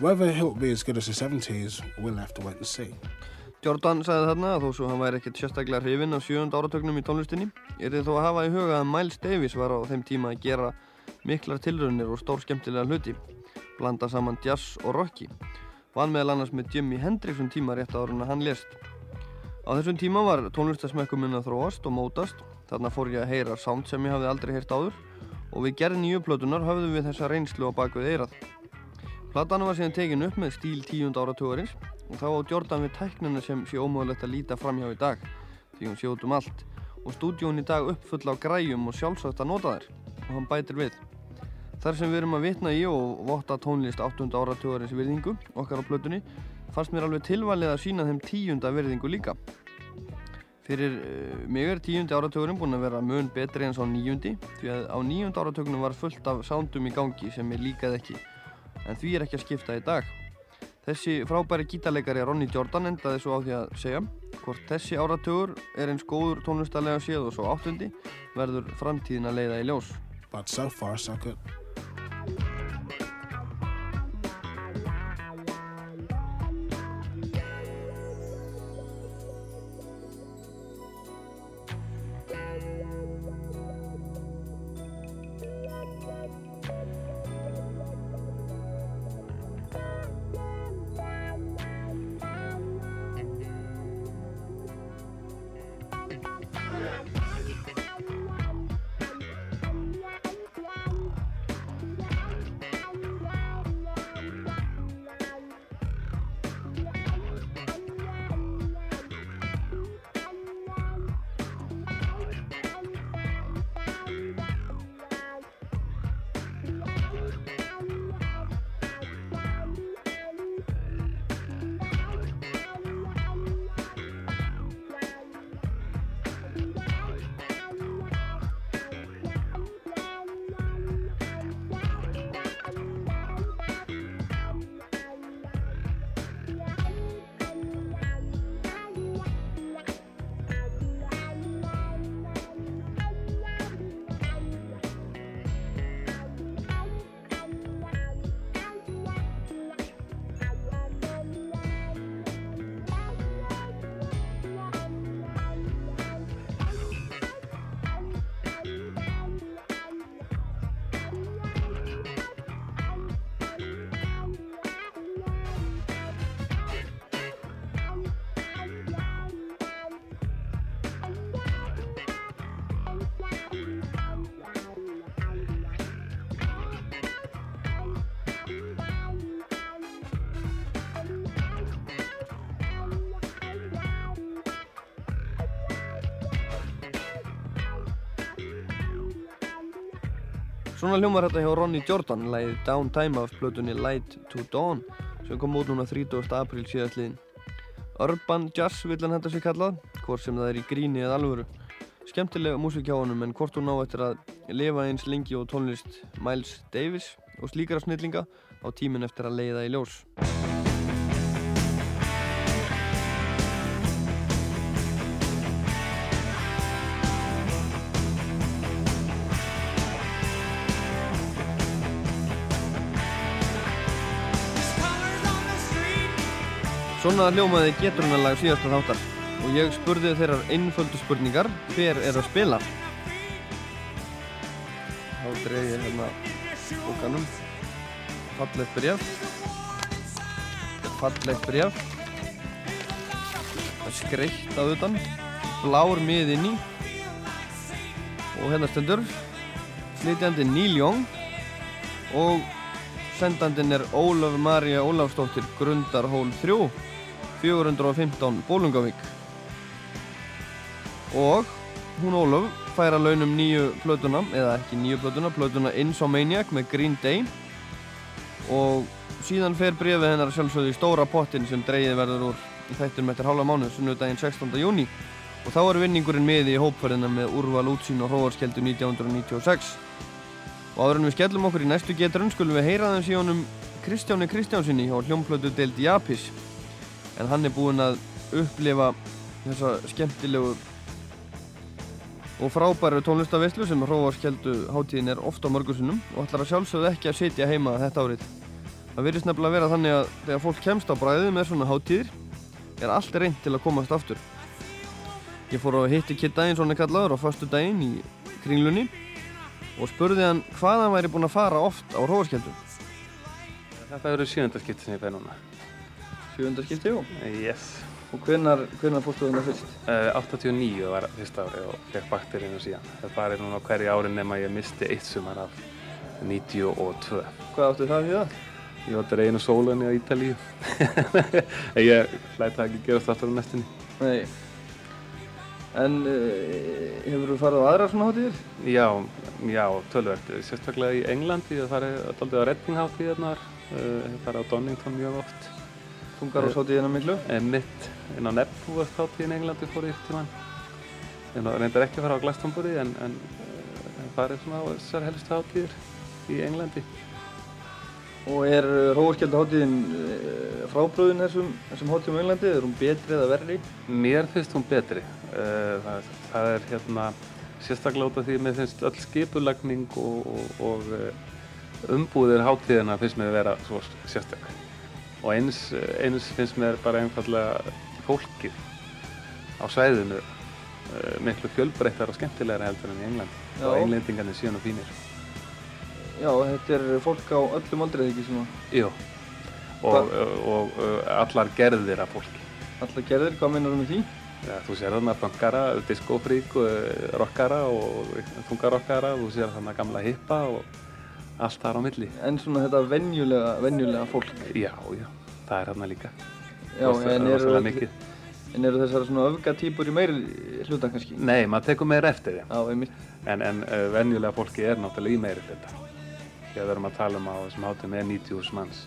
Whether it'll be as good as the 70s, we'll have to wait and see. Jordan sagði þarna að þó svo hann væri ekkert sérstaklega hrifinn af sjönda áratögnum í tónlistinni er þið þó að hafa í huga að Miles Davis var á þeim tíma að gera miklar tilraunir og stór skemmtilega hluti blanda saman jazz og rocki. Vann meðal annars með Jimi Hendrix um tíma rétt áður en hann lést. Á þessum tíma var tónlistasmekkum minn að þróast og mótast. Þarna fór ég að heyra sound sem ég hafði aldrei heyrt áður og við gerð nýju plötunar höfðum við þessa reynslu á bakvið eirað Platan var síðan tekin upp með stíl tíund áratugarins og þá á Jordan við tæknina sem sé ómögulegt að líta framhjá í dag því hún sé út um allt og stúdíón í dag uppfull á græjum og sjálfsagt að nota þær og hann bætir við. Þar sem við erum að vitna í og votta tónlist 8. áratugarins virðingu okkar á plötunni fannst mér alveg tilvalið að sína þeim tíunda virðingu líka. Fyrir uh, mig er tíundi áratugurinn búinn að vera mun betri en sá níundi því að á níunda áratugunum var fullt af soundum í gangi sem ég líkaði ekki en því er ekki að skipta í dag. Þessi frábæri gítarleikari Ronny Jordan endaði svo á því að segja hvort þessi áratugur er eins góður tónlistarlega séð og svo áttundi verður framtíðin að leiða í ljós. But so far, so good. Svona hljómar þetta hjá Ronny Jordan, lagið Downtime af plötunni Light to Dawn sem kom út núna 30. apríl síðastliðin. Urban Jazz vill hann þetta sér kallað, hvort sem það er í gríni eða alvöru. Skemmtilega músík hjá honum en hvort hún ná eftir að lifa eins lengi og tónlist Miles Davis og slíkara snillinga á tíminn eftir að leiða í ljós. Svona hljómaði geturunarlag síðasta þáttar. Og ég spurði þeirrar einföldu spurningar hver er að spila? Þá dreif ég hérna bókanum. Fallegt bréf. Fallegt bréf. Það skreitt að utan. Blár mið inn í. Og hérna stendur flytjandi Neil Young. Og sendandinn er Ólaf María Ólafsdóttir Grundarhól 3 415 Bólungavík og hún Ólaf fær að launum nýju plötuna eða ekki nýju plötuna, plötuna Insomaniac með Green Day. Og síðan fer brefið hennar sjálfsögðu í stóra pottin sem dreigið verður úr í þættinum eftir hálfa mánuð sunnudaginn 16. júni og þá er vinningurinn með í hópferðina með úrval útsýn og hróarskeldu 1996 og áður en við skellum okkur í næstu geturinn skulum við heyra þeim síðanum Kristjáni Kristjánsinni hjá hljómplötu deild Japis en hann er búinn að upplifa þessa skemmtilegu og frábæru tónlistaveislu sem hróarskeldu hátíðin er ofta á mörgursunum og ætlar að sjálfsögðu ekki að sitja heima þetta árið. Það virðist nefnilega að vera þannig að þegar fólk kemst á bræðið með svona hátíðir er allt reynd til að komast aftur. Ég fór á hitti Kid daginn svona kallaður á fastu daginn í kringlunni og spurði hann hvað hann væri búinn að fara oft á hróarskeldu. Þetta eru sjöndarskipt sem ég fæ núna. Sjöfundarskipti, jú. Yes. Og hvenar, hvenar fórstu þarna fyrst? Uh, 89 var fyrsta ári og fekk bakterínu síðan. Það farið núna hverju ári nema ég misti eitt sumar af 92. Hvað áttu það við það? Ég var dregin á sólinni á Ítalíu. En ég hlæði það ekki að gerast aftur á næstunni. Nei. En uh, hefur þú farið á aðra svona hátíðir? Já, já, tölvert. Sérstaklega í Englandi, ég farið alltaf á Reddinghátíðarnar, uh, ég farið á Donington mjög oft. Tungar á sátíðina miklu? Mitt, inn á Nebworth hátíðin í Englandi fór ég eftir tímann. Ég reyndar ekki að fara á Glastonbury en, en uh, farið svona á þessar helstu hátíðir í Englandi. Og er Róarskjölda hátíðin uh, frábröðin þessum, þessum hátíðum á Englandi? Er hún betri eða verri? Mér finnst hún betri. Uh, það, það er hérna sérstaklega út af því að mér finnst öll skipulagning og, og, og uh, umbúðir hátíðina finnst mér vera svo sérstök. Og eins, eins finnst mér bara einfallega fólkið á svæðinu uh, miklu fjölbreyttar og skemmtilegra heldur en í Englandi. Já. Og englendingarnir síðan og fínir. Já, þetta er fólk á öllum aldrei ekki sem að Jú. Og, og, og uh, allar gerðir af fólki. alla gerðir, hvað meinar þú með því? Ja, þú sér þarna punkara, diskofrík, rockara og þungarockara, þú sér þarna gamla hippa og allt þar á milli. En svona þetta venjulega, venjulega fólk. Já, já, það er þarna líka. Já, Rosa- en eru, en eru þessar svona öfgatýpur í meiri hluta kannski? Nei, maður tekur meira eftir þeim. Já, einmitt. En, en uh, venjulega fólki er náttúrulega í meiri hluta. Þegar við erum að tala um á þessum hátum er 90.000 manns.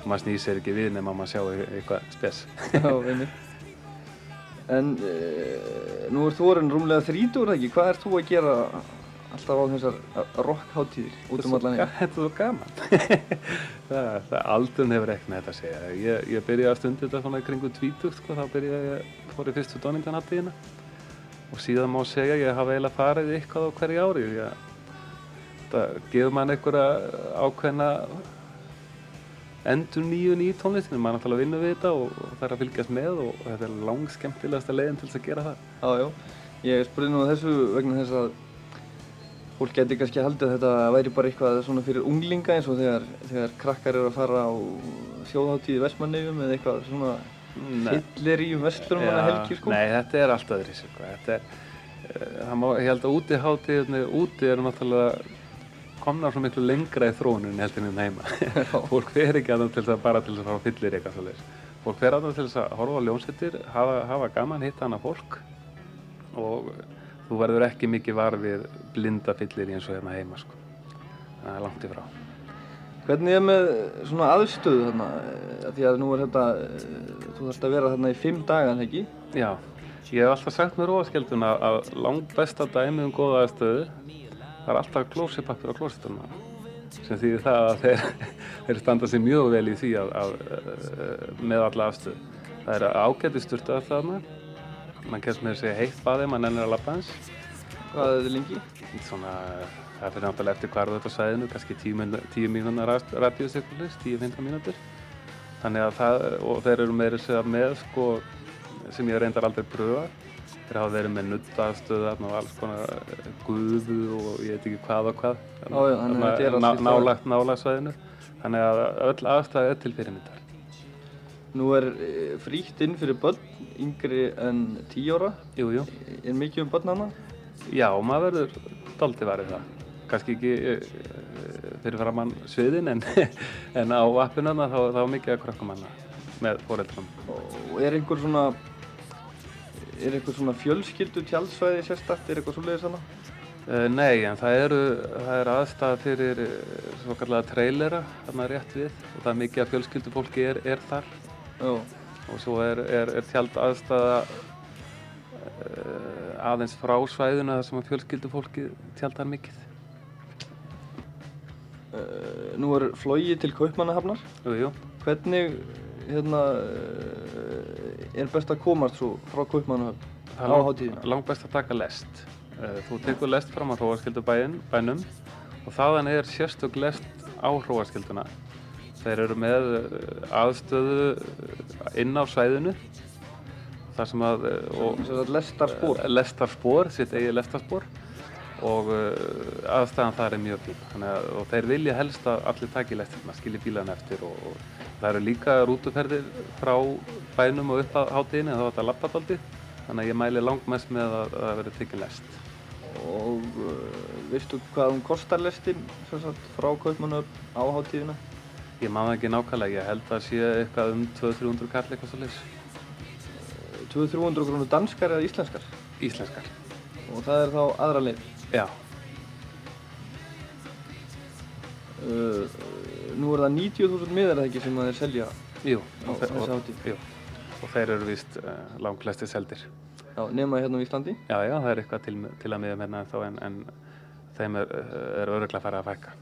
Og maður snýr sér ekki við nema maður sjá eitthvað spes. Já, einmitt. En e, nú er þú orðin rúmlega þrítur, ekki? Hvað ert þú að gera alltaf á þessar rockháttíðir út um allan heim? Þetta er svo gaman. það, það aldrun hefur ekki með þetta að segja. Ég, ég byrjaði að stundi þetta svona í kringum tvítugt, sko, þá byrjaði ég, fór ég fyrstu Donington hátíðina og síðan má segja að ég hafa eiginlega farið eitthvað á hverju ári. Það gefur mann einhverja ákveðna endur nýju nýju tónlistinu, maður náttúrulega vinnur við þetta og, það er að fylgjast með og, þetta er langskemmtilegasta leiðin til þess að gera það. Já, já. Ég spurði nú að þessu vegna þess að fólk geti kannski haldið að þetta væri bara eitthvað svona fyrir unglinga eins og þegar, þegar krakkar eru að fara á þjóðháttíð í Vestmanneifum eða eitthvað svona Nei. fyllir í Vestlurumanna helgi, sko. Nei, þetta er allt öðri sko. Þetta er, uh, það má, ég held að úti hátíðinni, úti eru náttúrulega komnar svo miklu lengra í þróunin heldur en heima. Fólk fer ekki að til þess að bara til þess að fara á fyllir eitthvað svoleiðis. Fólk fer að til þess að horfa á ljónsettir, hafa, hafa gaman, hitta hana fólk og þú verður ekki mikið var við blinda fyllir eins og hérna heima sko. Það er langt í frá. Hvernig er með svona aðstöðu þarna? Eh, Því að nú er þetta, eh, þú þarfst að vera þarna í fimm daga, en ekki? Já, ég hef alltaf sagt með róaskelduna að langt besta dæmi um góða aðstöðu það er alltaf klósipappir á klósitunum sem þýðir það að þeir, þeir standa sér mjög vel í því að, að, að með alla aðstöðu. Það er ágæti styrta alltaf þarna, mann getur með að segja heitt baði, mann ennir að lappa hans. Hvað er þetta lengi? Svona, það fyrir náttúrulega eftir hvar þú ert á sæðinu, kannski 10 mínúna radíus eitthvað, 10-15 mínútur. Þannig að það, og þeir eru meira segja með, sko, sem ég reyndar aldrei pröfa. Þeir hafa verið með nuttaðstöðu þarna og alls konar eh, gufu og ég veit ekki hvað og hvað. Já, já, að staðar. Nálagt, nálagt svæðinu. Þannig að öll aðstæði er til fyrirmyndar. Nú er eh, frítt inn fyrir börn yngri en 10 ára. Jú, jú. Er mikið um börn hana? Já, maður verður daldi varðið það. Kannski ekki eh, fyrir framann sviðin en, en á appinana þá, þá er mikið að krökkum hana með fóreldrum. Og er einhver svona, er einhver svona fjölskyldu tjaldsvæði sérstakt? Er eitthvað svoleiðis hana? Uh, nei, en það eru, það er aðstæða fyrir uh, svo kallega trailera þarna rétt við og það er mikið að fjölskyldufólki er, er þar Já. og svo er, er, er tjald aðstæða uh, aðeins frá svæðinu þar sem að fjölskyldufólki tjaldar mikið. Uh, nú er flóið til Kaupmannahafnar. Jú, jú. Hvernig hérna, uh, er best að komast svo frá Kaupmannahafn á hátíðina? Langt best að taka lest. Þú tekur lest fram á hróaskildu bænum og þaðan er sérstök lest á hróaskilduna. Þeir eru með uh, aðstöðu inn á svæðinu. Þar sem að og, lestarspor. Lestarspor, sitt eigið lestarspor. Og aðstæðan þar er mjög fín. Og þeir vilja helst að allir taki lestina, skilji bílan eftir og, og það eru líka rútuferðir frá bænum og upp að hátíðinni þá er þetta lappatóldi þannig að ég mæli langt mest með að að það verði tekið lest. Og uh, veistu hvað hún kostar lestin frá Kaupmannahafn á hátíðina? Ég það ekki nákvæmlega, ég held að sé eitthvað um 200-300 kall eitthvað svo leys 200-300 krónur danskar eða íslenskar? íslenskar. og það er þá aðra leið. Já, Uh, nú er það 90.000 miðar eða ekki sem að þeir selja jú. á þessu hátíð. Jú, og þeir eru víst uh, langlæsti seldir. Já, nema hérna á Íslandi. Já, já, það er eitthvað til, til að miðum hérna ennþá en, en þeim er, er öruglega farið að fækka.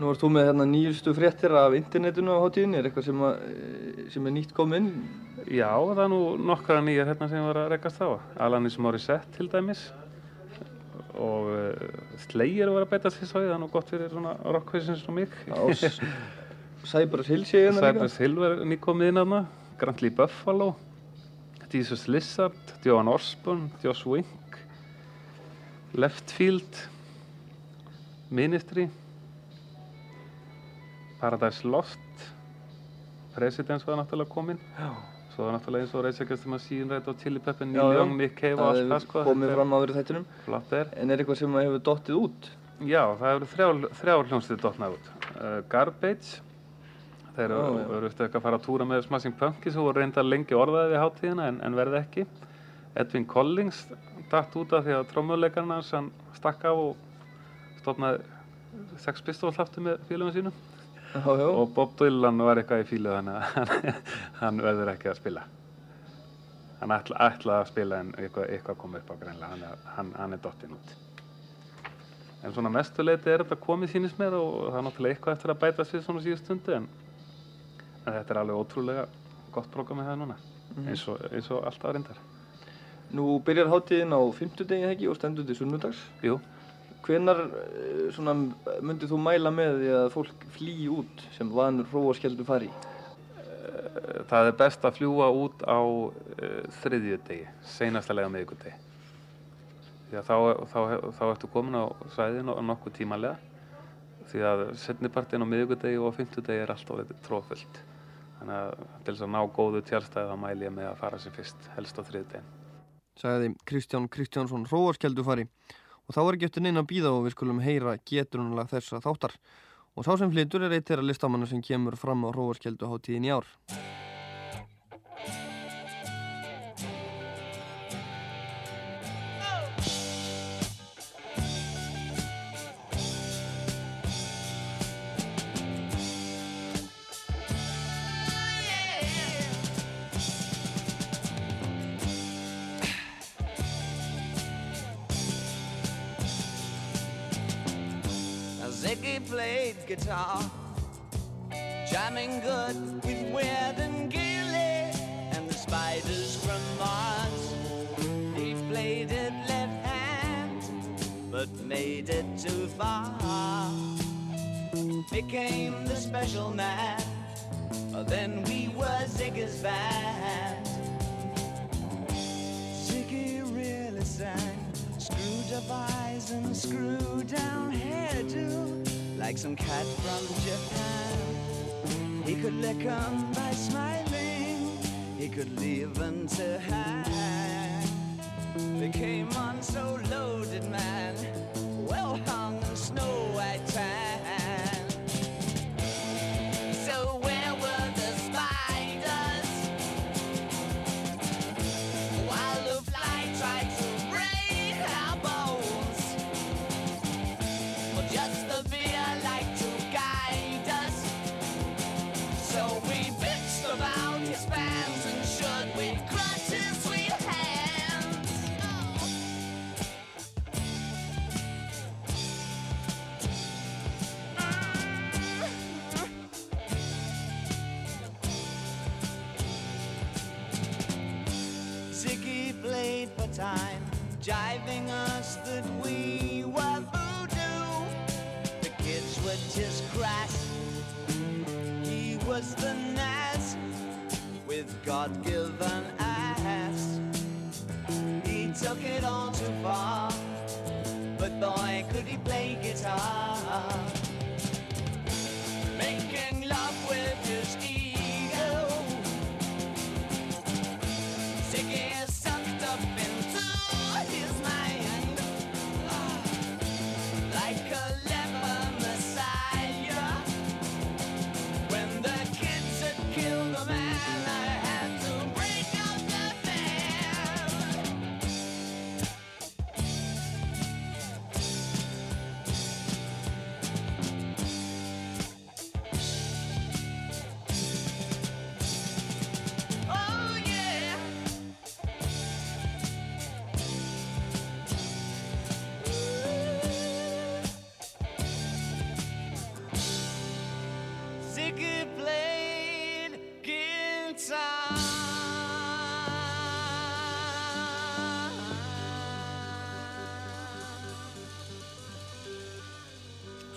Nú ert þú með hérna nýjustu fréttir af internetinu á hátíðinni, er eitthvað sem, að, eh, sem er nýtt komið inn? Já, það er nú nokkra nýjar hérna sem var að rekast á. Alanis Morissette til dæmis og uh, Slayer var að beita sér svo það er nú gott fyrir svona rockhausins og mig. Cypress Hill sé hérna líka. Cypress Hill var nýkomið inn aðna, Grantley Buffalo, Jesus Lizard, Johan Osborne, Josh Wink, Leftfield, Ministry, Paradise Lost, Presidents var náttúrulega kominn. Já. Svo var náttúrulega eins og Against the Machine, Red Hot Chili Pepper, Já, Neil. Young, Nick Cave og allt það hefur sko. komið fram áður í þættinum. En er eitthvað sem að hefur dottið út? Já, það eru þrjár, þrjár hljómsveitir dottnað út. Uh, Garbage, þeir eru eru eftir að fara að túra með Smashing Pumpkins og reynda lengi orðaði við hátíðina en, en verði ekki. Edwin Collins datt út af því að trómuleikarinn hans hann stakk af og stofnaði sex pistól aftur með félagum sínum. Já, já. Og Bob Dylan var eitthvað í fílu þannig að hann, verður ekki að spila. Hann ætla, ætlaði að spila en eitthvað, eitthvað kom upp á greinlega, hann, hann, hann er dottinn út. En svona mestuleiti er þetta komið sínist mér og það er náttúrulega eitthvað eftir að bæta sér svona síðust stundu en, en þetta er alveg ótrúlega gott prógram með það núna, eins, og, eins og alltaf reyndar. Nú byrjar hátíðin á fimmtudegi ekki og stendur til sunnudags. Jú, Hvenar eh, svona myndið þú mæla með því að fólk flýi út sem vanur hróaskjöldu fari? það er best að fljúa út á uh, þriðjudegi, seinasta lega miðvikudegi. Því að þá, þá, þá ertu komin á svæðin og nokkuð tímalega. Því að setnipartin á miðvikudegi og fimmtudegi er alltaf þetta tróðfullt. Þannig að til þess að ná góðu tjálstæði þá mæli ég með að fara sér fyrst, helst á þriðjudegin. Sagði Kristján Kristjánsson hróaskjöldu fari. Og þá er ekki eftir neina að býða og við skulum heyra geturnulega þessa þáttar. Og sá sem flytur er eitt þeirra listamanna sem kemur fram á hróaskjöldu hátíðin í ár. Played guitar, jamming good with Weird and Gilly and the spiders from Mars. He played it left hand, but made it too far. Became the special man, then we were Ziggy's band. Ziggy really sang. Screwed up eyes and screwed down hairdo, like some cat from Japan. He could lick 'em by smiling, he could leave 'em to hang. They came on so loaded, man, with God-given ass. He took it all too far, but boy, could he play guitar.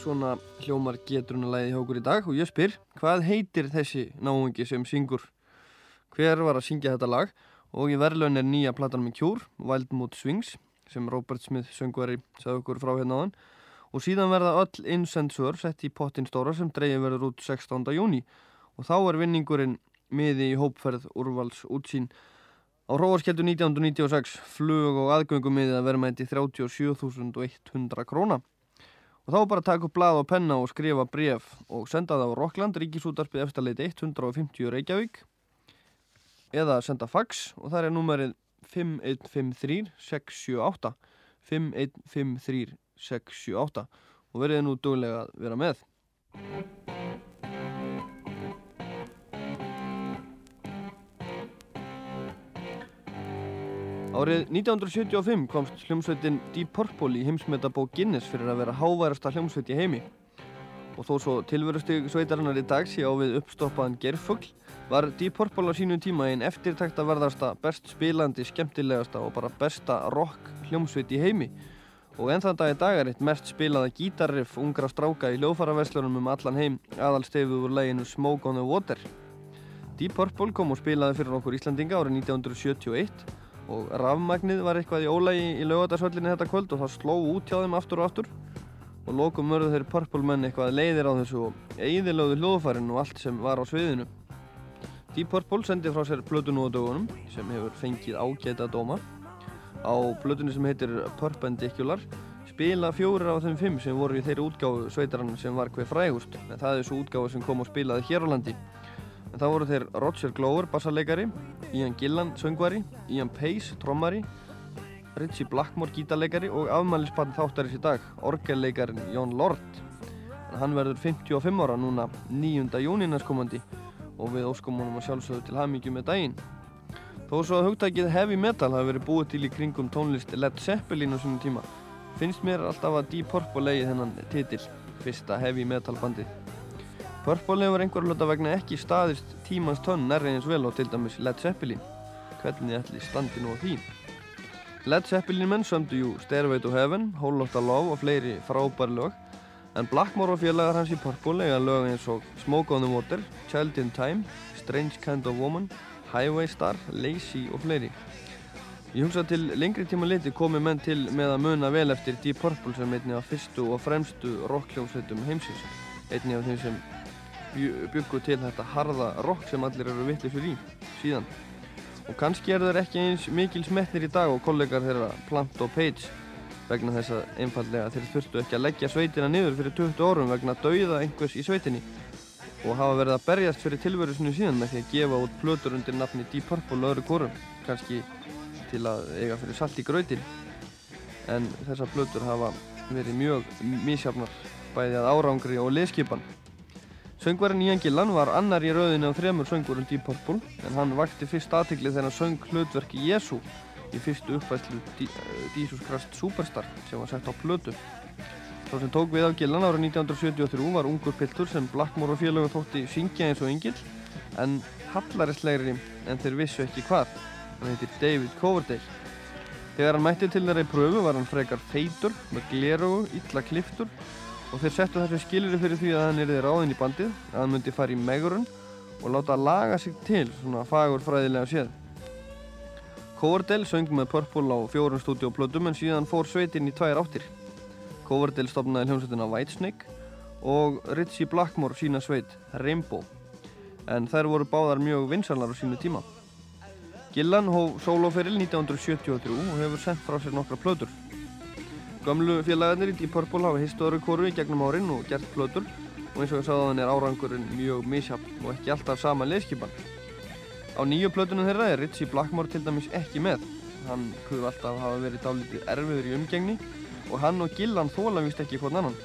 Svona hljómar geturinn að læði hjá okkur í dag og ég spyr, hvað heitir þessi náungi sem syngur? Hver var að syngja þetta lag? Og í verðlaun er nýja platan með kjúr, Wild Mood Swings, sem Robert Smith söngveri sagði okkur frá hérna áðan. Og síðan verða öll insensur sett í pottin stóra sem dreigir verður út 16. júni. Og þá er vinningurinn miði í hópferð úrvals útsýn. Á Hróarskeldu 1996 flug og aðgöngum miðið að verðmæti 37.100 króna. Og þá bara taka upp blað og penna og skrifa bref og senda það á Rockland, Ríkisútarpið eftirleiti 150 Reykjavík. Eða senda fax og það er númerið 5153 678 5153 678 og verið nú duglega að vera með. Árið 1975 komst hljómsveitin Deep Purple í heimsmetabók Guinness fyrir að vera háværasta hljómsveit í heimi. Og þó svo tilverustig sveitarinnar í dag sé á við uppstoppaðan gerfugl var Deep Purple á sínu tíma einn eftirtækta verðasta, best spilandi, skemmtilegasta og bara besta rock hljómsveit í heimi. Og enn þann dag í dag er eitt mest spilaða gítarriff ungra stráka í hljóðfaraverslunum um allan heim aðalstefið úr læginu Smoke on the Water. Deep Purple kom og spilaði fyrir okkur Íslandinga árið 1971 og rafmagnið var eitthvað í ólægi í laugadagsvöllinni þetta kvöld og það sló út hjá þeim aftur og aftur og lokum mörðu þeir Purple menn eitthvað leiðir á þessu og eigðilögðu hljóðfærin og allt sem var á sviðinu. Deep Purple sendi frá sér plötu nú á dögunum sem hefur fengið ágæta dóma. Á plötunni sem heitir Perpendicular spila fjórir af þeim fimm sem voru í þeirri útgáfu sveitarann sem var hver frægust en það er svo útgáfu sem kom og spilaði hér á landi. En það voru þeir Roger Glover, bassarleikari, Ian Gillan, söngvari, Ian Pace, trommari, Ritchie Blackmore, gítarleikari og afmælispann þáttarins í dag, orgelleikarin Jón Lord. En hann verður 55 ára núna 9. júni næstkomandi og við óskum honum að sjálfsögðu til hamingju með daginn. Þó svo að hugtækið heavy metal hafi verið búið til í kringum tónlist Led Zeppelin á sínum tíma, finnst mér alltaf að Deep Purple leiði þennan titil, fyrsta heavy metal bandið. Purple hefur einhver hluta vegna ekki staðist tímans tönn nærri eins vel og til dæmis Led Zeppelin. Hvernig ætli standi nú á því? Led Zeppelin menn sömdu jú Stairway to Heaven, Whole Lotta Love og fleiri frábær lög en Blackmore og félagar hans í Purple eiga lög eins og Smoke on the Water, Child in Time, Strange Kind of Woman, Highway Star, Lazy og fleiri. Ég hugsa til lengri tíma liti komi menn til með að muna vel eftir Deep Purple sem einni af fyrstu og fremstu rockljómsveitum heimsins. Einni af þeim sem bjuggu til þetta harða rock sem allir eru vittlisur í síðan. Og kannski eru þeir ekki eins mikil smetnir í dag og kollegar þeirra Plant og Page vegna þess að einfallega þeir þurftu ekki að leggja sveitina niður fyrir 20 árum vegna dauða einhvers í sveitinni. Og hafa verið að berjast fyrir tilveru sinu síðan með því að gefa út plötur undir nafni Deep Purple og öðru korum kannski til að eiga fyrir salt í grautin. En þessar plötur hafa verið mjög misjafnar bæði að árangri og liðskipan Söngvarinn Ian Gillan var annar í rauðinu af þremur söngvurum Deep Purple en hann vakti fyrst aðtegli þegar hann söng hlutverki Jésu í fyrstu uppfæslu Jesus Christ Superstar sem var sett á plötu. Sá sem tók við af Gillan árið 1973 var ungur piltur sem Blackmore og félögum þótti syngja eins og yngil en hallarislegri en þeir vissu ekki hvað. Hann heitir David Coverdale. Þegar hann mætti til þeirra í pröfu var hann frekar feitur, með glerugu, illa kliftur og þeir settu þessu skilri fyrir því að hann yrði ráðinn í bandið, að hann myndi fara í megurun og láta laga sig til svona fagur fræðilega séð. Coverdale söng með Purple á fjórum stúdíóplötum en síðan fór sveitin í tvær áttir. Coverdale stopnaði hljómsveitina Whitesnake og Ritchie Blackmore sína sveit Rainbow en þær voru báðar mjög vinsalar á sínu tíma. Gillan hóf sólóferil 1973 og hefur sendt frá sér nokkra plötur. Gömlu félagarnir í Deep Purple hafa hist öðru kóru í gegnum árin og gert plötur og eins og ég sagði á þann er árangurinn mjög misjafn og ekki alltaf sama leðskipan. Á nýju plötunum þeirra er Ritchie Blackmore til dæmis ekki með. Hann kuð alltaf hafa verið dálítið erfiður í umgengni og hann og Gillan þóla vist ekki hvern annan.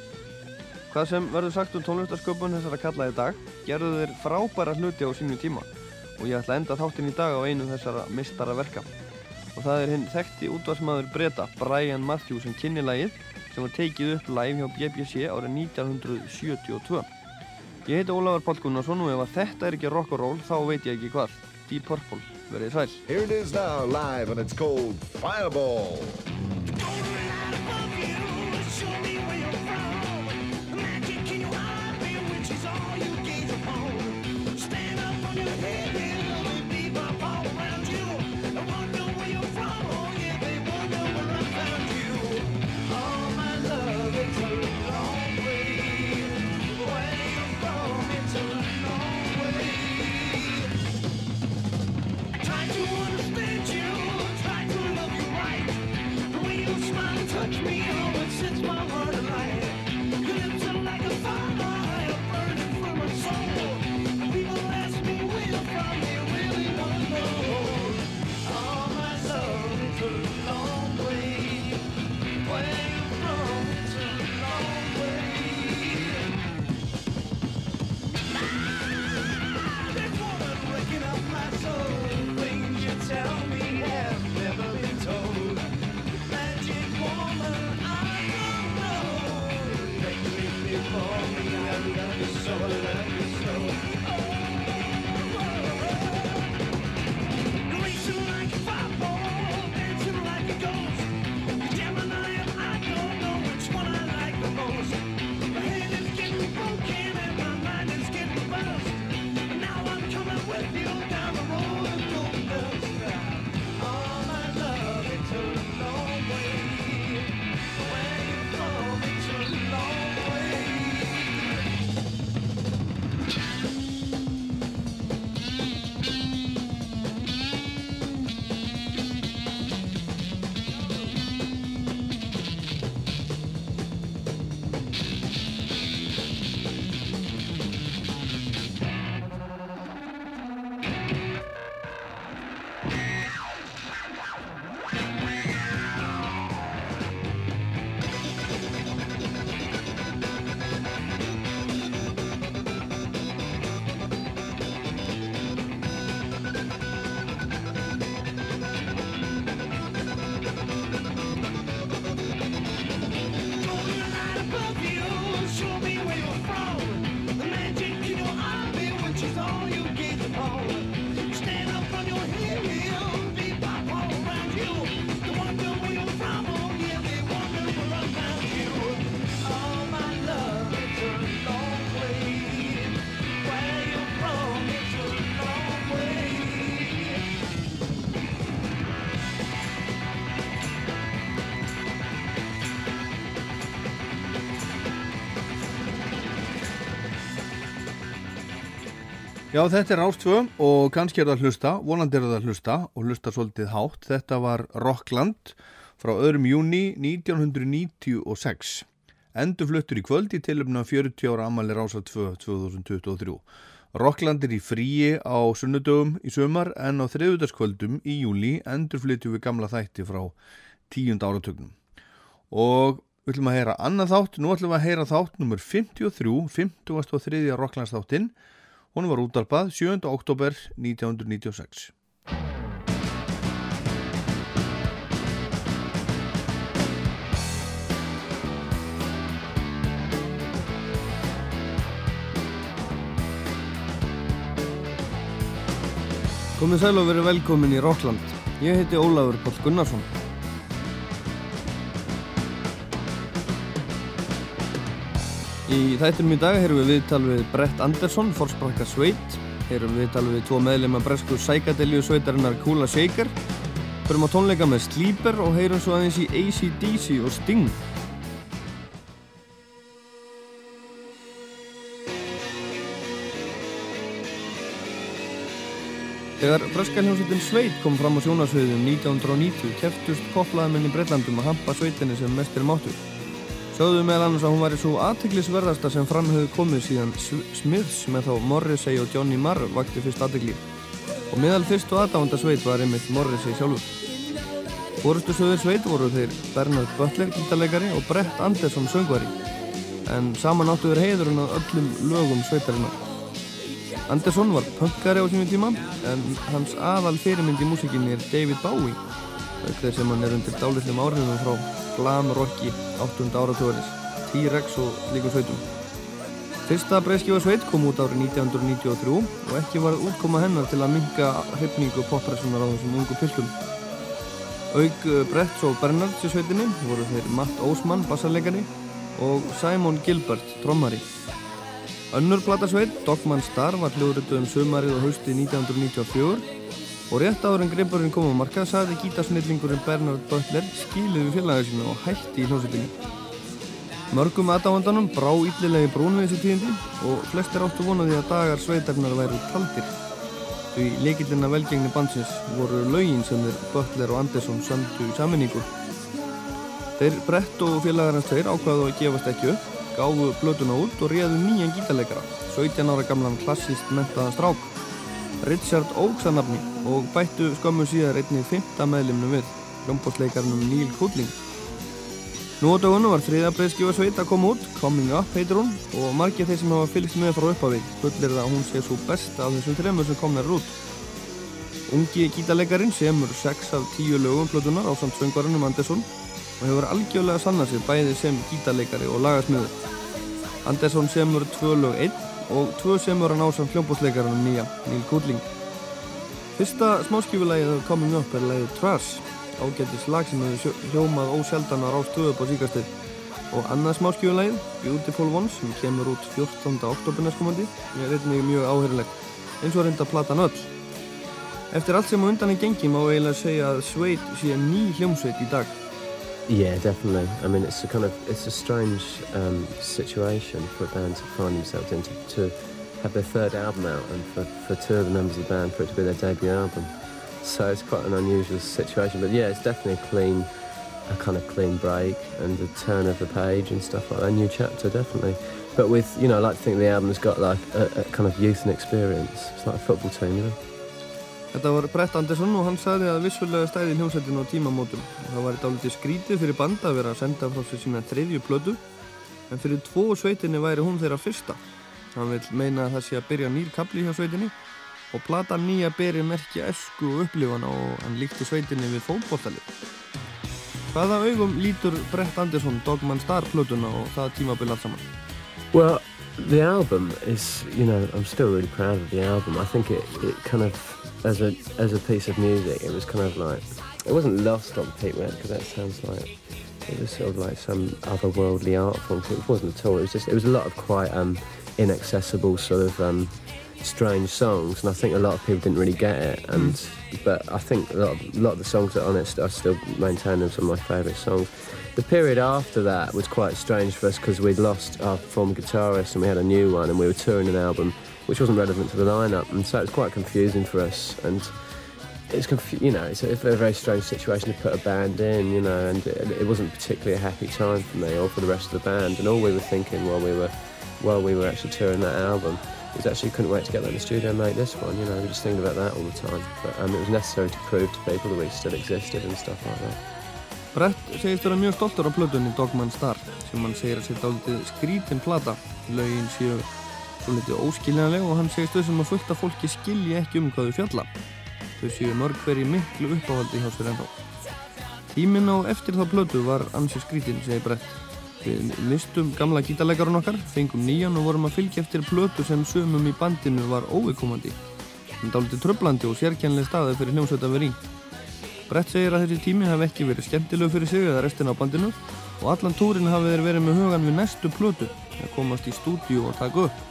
Hvað sem verður sagt um tónlistarsköpun þessara kalla í dag, gerðu þeir frábæra hluti á sínu tíma og ég ætla að enda þáttinn í dag á einu þessara mistara verka. Og það er hinn þekkti útvarsmaður breyta Brian Matthews sem kynni lagið sem var tekið upp live hjá BBC árið 1972. Ég heiti Ólafur Páll Gunnarsson og ef þetta er ekki rock and roll þá veit ég ekki hvað. Deep Purple, verið sæl. my world. Já, þetta er Rástvö og kannski er það að hlusta, vonandi er það að hlusta og hlusta svolítið hátt. Þetta var Rockland frá öðrum júni 1996. Endur fluttur í kvöld í tilumna 40 ára amali Rása 2 2023. Rockland er í fríi á sunnudögum í sömar en á þriðudagskvöldum í júli endur flytjum við gamla þætti frá tíund áratögnum. Og við ætlum að heyra annað þátt, nú ætlum við að heyra þátt nummer 53, 53. Rocklands þáttinn Hún var útarpað 7. oktober 1996. Komið sæl og verið velkomin í Rockland. Ég heiti Ólafur Páll Gunnarsson. Í þættinum í dag heyrum við viðtal við Brett Anderson, fórsprakka sveit. Heyrum við viðtal við tvo meðlema bresku sækadelju sveitarinnar Kula Shaker. Förum á tónleika með Sleeper og heyrum svo aðeins í AC/DC og Sting. Þegar breska hljómsveitin Sveit kom fram á sjónasviðum 1990 keftust koplaðamenn í Breitlandum að hampa sveitinni sem mestir máttur. Sjáðu meðal annars að hún væri svo aðtiklisverðasta sem fram hefur komið síðan Smiths með þá Morrissey og Johnny Marr vakti fyrst aðtikli. Og meðal fyrst og aðdánda sveit var einmitt Morrissey sjálfur. Fórustu sögur sveit voru þeir Bernard Butler, gítarleikari og Brett Anderson söngvari. En saman áttu þeir heiðurinn á öllum lögum sveitarinnar. Anderson var punkari á sínum tíma en hans aðal fyrirmynd í músikinni er David Bowie þess sem hann er undir dálitlum áhrifum frá glam rocki 8. áratúaris T-Rex og líka sveitum. Fyrsta breyskjóða sveit kom út árið 1993 og ekki var útkoma hennar til að minga hrifningu poppressunar á þessum ungu piltum. Auk eh, Brett og Bernard í sveitinni voru þeir Matt Ósmann, bassarleikari og Simon Gilbert, trommari. Önnur platasveit, Dogman Star, var hljóðrituð um sumarið og hausti 1994 og rétt áður en greipurinn kom á markað sagði gítarsnillingurinn Bernard Butler skilið við félagar sína og hætti í hljóðsettinni. Mörgum aðdáðandanum brá illilegi brún við þessi tíðindi og flestir áttu vonaði að dagar sveitarnar væru taldir. Því leikillina velgengni bandsins voru lögin sem þeir Butler og Anderson sömdu í saminningu. Þeir Brett og félagar hans tveir ákvaðu að gefast ekki upp gáfu blötuna út og réðu nýjan gítarleikara, 17 ára gamlan klassíst mentaðan strák, Richard Oakes að nafni og bættu skömmu síðar einni fymta meðlimnum við, hljómbótsleikarnum Neil Kudling. Nú á dögunum var þriða breyðskjóða sveit að koma út, Coming Up heitir hún, og margir þeir sem hafa fylgst með frá upphafi fullir það að hún sé svo besta af þessum þremur sem komnar út. Ungi gítarleikarin semur 6 af 10 lögum blötunar á samt söngvarunum Anderson og hefur algjörlega sannað sér bæði sem gítarleikari og lagasmiður. Andersson semur tvö lög einn og tvö semur hann ásam hljómbúsleikarinn nýja, Neil Goodling. Fyrsta smáskífulægið af Coming Up er lægið Trash, ágættis lag sem hefur hljómað ósjaldan á rástöðu upp á síkastið. Og annað smáskífulægið, Beautiful Ones, sem kemur út 14. oktober næstkomandi, er einnig mjög áhörulegt, eins og reynda platan öll. Eftir allt sem á undan er gengi má eiginlega segja að Sveit sé ný hljómsveit í dag. Yeah, definitely. I mean, it's a kind of it's a strange um, situation for a band to find themselves in to, to have their third album out, and for, for two of the members of the band for it to be their debut album. So it's quite an unusual situation. But yeah, it's definitely a clean, a kind of clean break and a turn of the page and stuff like that. A new chapter, definitely. But with you know, I like to think the album's got like a, a kind of youth and experience. It's like a football team, you know. Þetta var Brett Andersson og hann sagði að vissulega stæði hljómsveitin á tímamótum. Það var dálítið skrítið fyrir banda að vera að senda frá sér sína þriðju plödu en fyrir tvo sveitinni væri hún þeirra fyrsta. Hann vil meina að það sé að byrja nýr kapli hjá sveitinni og plata nýja beri merkja esku og upplifana og hann líkti sveitinni við fótbolltalið. Hvaða augum lítur Brett Andersson Dogman Star plötuna og það tímabil allt saman? Well, the album is, you know, I'm still really proud of the album. I think it, it kind of, as a as a piece of music, it was kind of like, it wasn't lost on Pete Red because that sounds like it was sort of like some otherworldly art form. It wasn't at all. It was just, it was a lot of quite um, inaccessible sort of um, strange songs, and I think a lot of people didn't really get it. And but I think a lot of, a lot of the songs that are on it, I still maintain them some of my favourite songs. The period after that was quite strange for us because we'd lost our former guitarist and we had a new one, and we were touring an album which wasn't relevant to the lineup, and so it was quite confusing for us. And it's confu- you know it's a, it's a very strange situation to put a band in, you know, and it, it wasn't particularly a happy time for me or for the rest of the band. And all we were thinking while we were while we were actually touring that album was actually couldn't wait to get that in the studio and make this one. You know, we were just thinking about that all the time. But um, it was necessary to prove to people that we still existed and stuff like that. Brett segist vera mjög stoltur á plötunni Dogman Star sem hann segir að sé dálítið skrítin plata. Lögin séu svo litið óskiljanleg og hann segist þessum að fullt af fólki skilji ekki um hvað þau fjalla. Þau séu mörg veri miklu uppáhaldi hjá sér ennþá. Tíminn á eftir þá plötu var ansi skrítin, segir Brett. Við mistum gamla gítarleikarun okkar, fengum nýjan og vorum að fylgja eftir plötu sem sömum í bandinu var óvikomandi. En dálítið tröflandi og sérkjænlega staði fyrir hljómsveit að vera í. Brett segir að þessi tími hafi ekki verið skemmtilegu fyrir sig eða restina á bandinu og allan túrin hafi þeir verið með hugan við næstu plötu að komast í stúdíu og taka upp.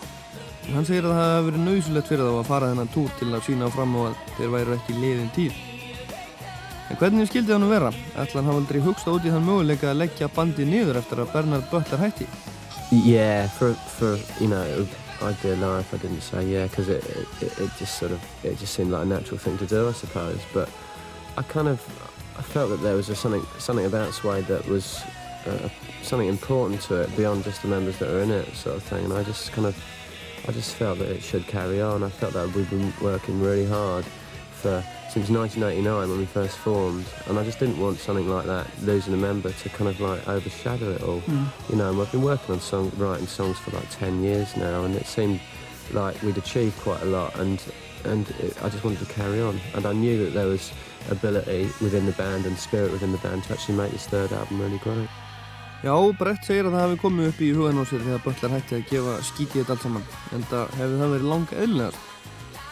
Hann segir að það hafi verið nöðsulegt fyrir þá að fara þennan túr til að sína fram á að þeir væru ekki liðin tíð. En hvernig skildi það nú vera? Ætla hann hafa aldrei hugsta út í þann möguleika að leggja bandi niður eftir að Bernard Butler hætti. Yeah, for for you know, it would, I'd be a liar if I didn't say yeah, because it, it it just sort of it just seemed like a natural thing to do, I suppose. But I kind of I felt that there was a something something about Suede that was uh, something important to it beyond just the members that are in it, sort of thing. And I just kind of I just felt that it should carry on. I felt that we've been working really hard for since 1989 when we first formed, and I just didn't want something like that, losing a member, to kind of like overshadow it all. Mm. You know, and we've been working on song, writing songs for like 10 years now, and it seemed like we'd achieved quite a lot, and and it, I just wanted to carry on. And I knew that there was ability within the band and spirit within the band to actually make this third album really great. Já, Brett segir að það hafi komið upp í hugan á sér þegar Butler hætti að gefa skítið þetta allt saman, en það hefði það verið langa.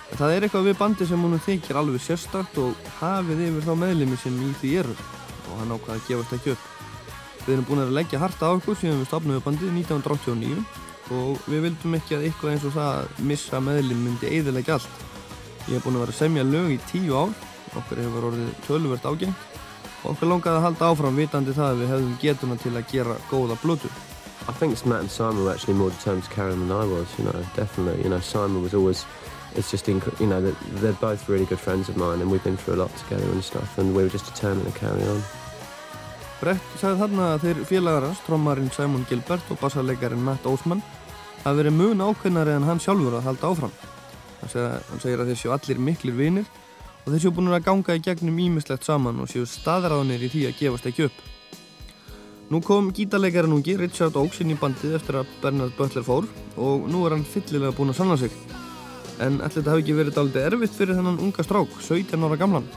En það er eitthvað við bandi sem hún þykir alveg sérstakt og hafið yfir þá meðlimi sem í því eru og hann ákvaði að gefast ekki upp. Við erum búin að leggja harta á okkur síðan við stopnum við bandið 1989 og við vildum ekki að eitthvað eins og það að missa meðlim myndi eiðilegja allt. Ég hef búin að vera að semja lög í tíu ár, okkur hefur orðið töluvert ágengt og okkur langaði að halda áfram vitandi það að við hefðum getuna til að gera góða blötu. I think Matt and Simon were actually more determined to carry on than I was, you know, definitely. You know, Simon was always, it's just, you know, they're, both really good friends of mine and we've been through a lot together and stuff and we were just determined to carry on. Brett sagði þarna að þeir félagar hans, trommarinn Simon Gilbert og bassarleikarin Matt Osman hafi verið mun ákveðnari en hann sjálfur að halda áfram. Hann segir að þeir séu allir miklir vinir og þeir séu búin að ganga í gegnum ímislegt saman og séu staðræðanir í því að gefast ekki upp. Nú kom gítarleikarinn ungi Richard Oakes inn í bandið eftir að Bernard Butler fór og nú er hann fyllilega búin að sanna sig. En ætli þetta hafi ekki verið dálítið erfitt fyrir þennan unga strák, 17 ára gamlan.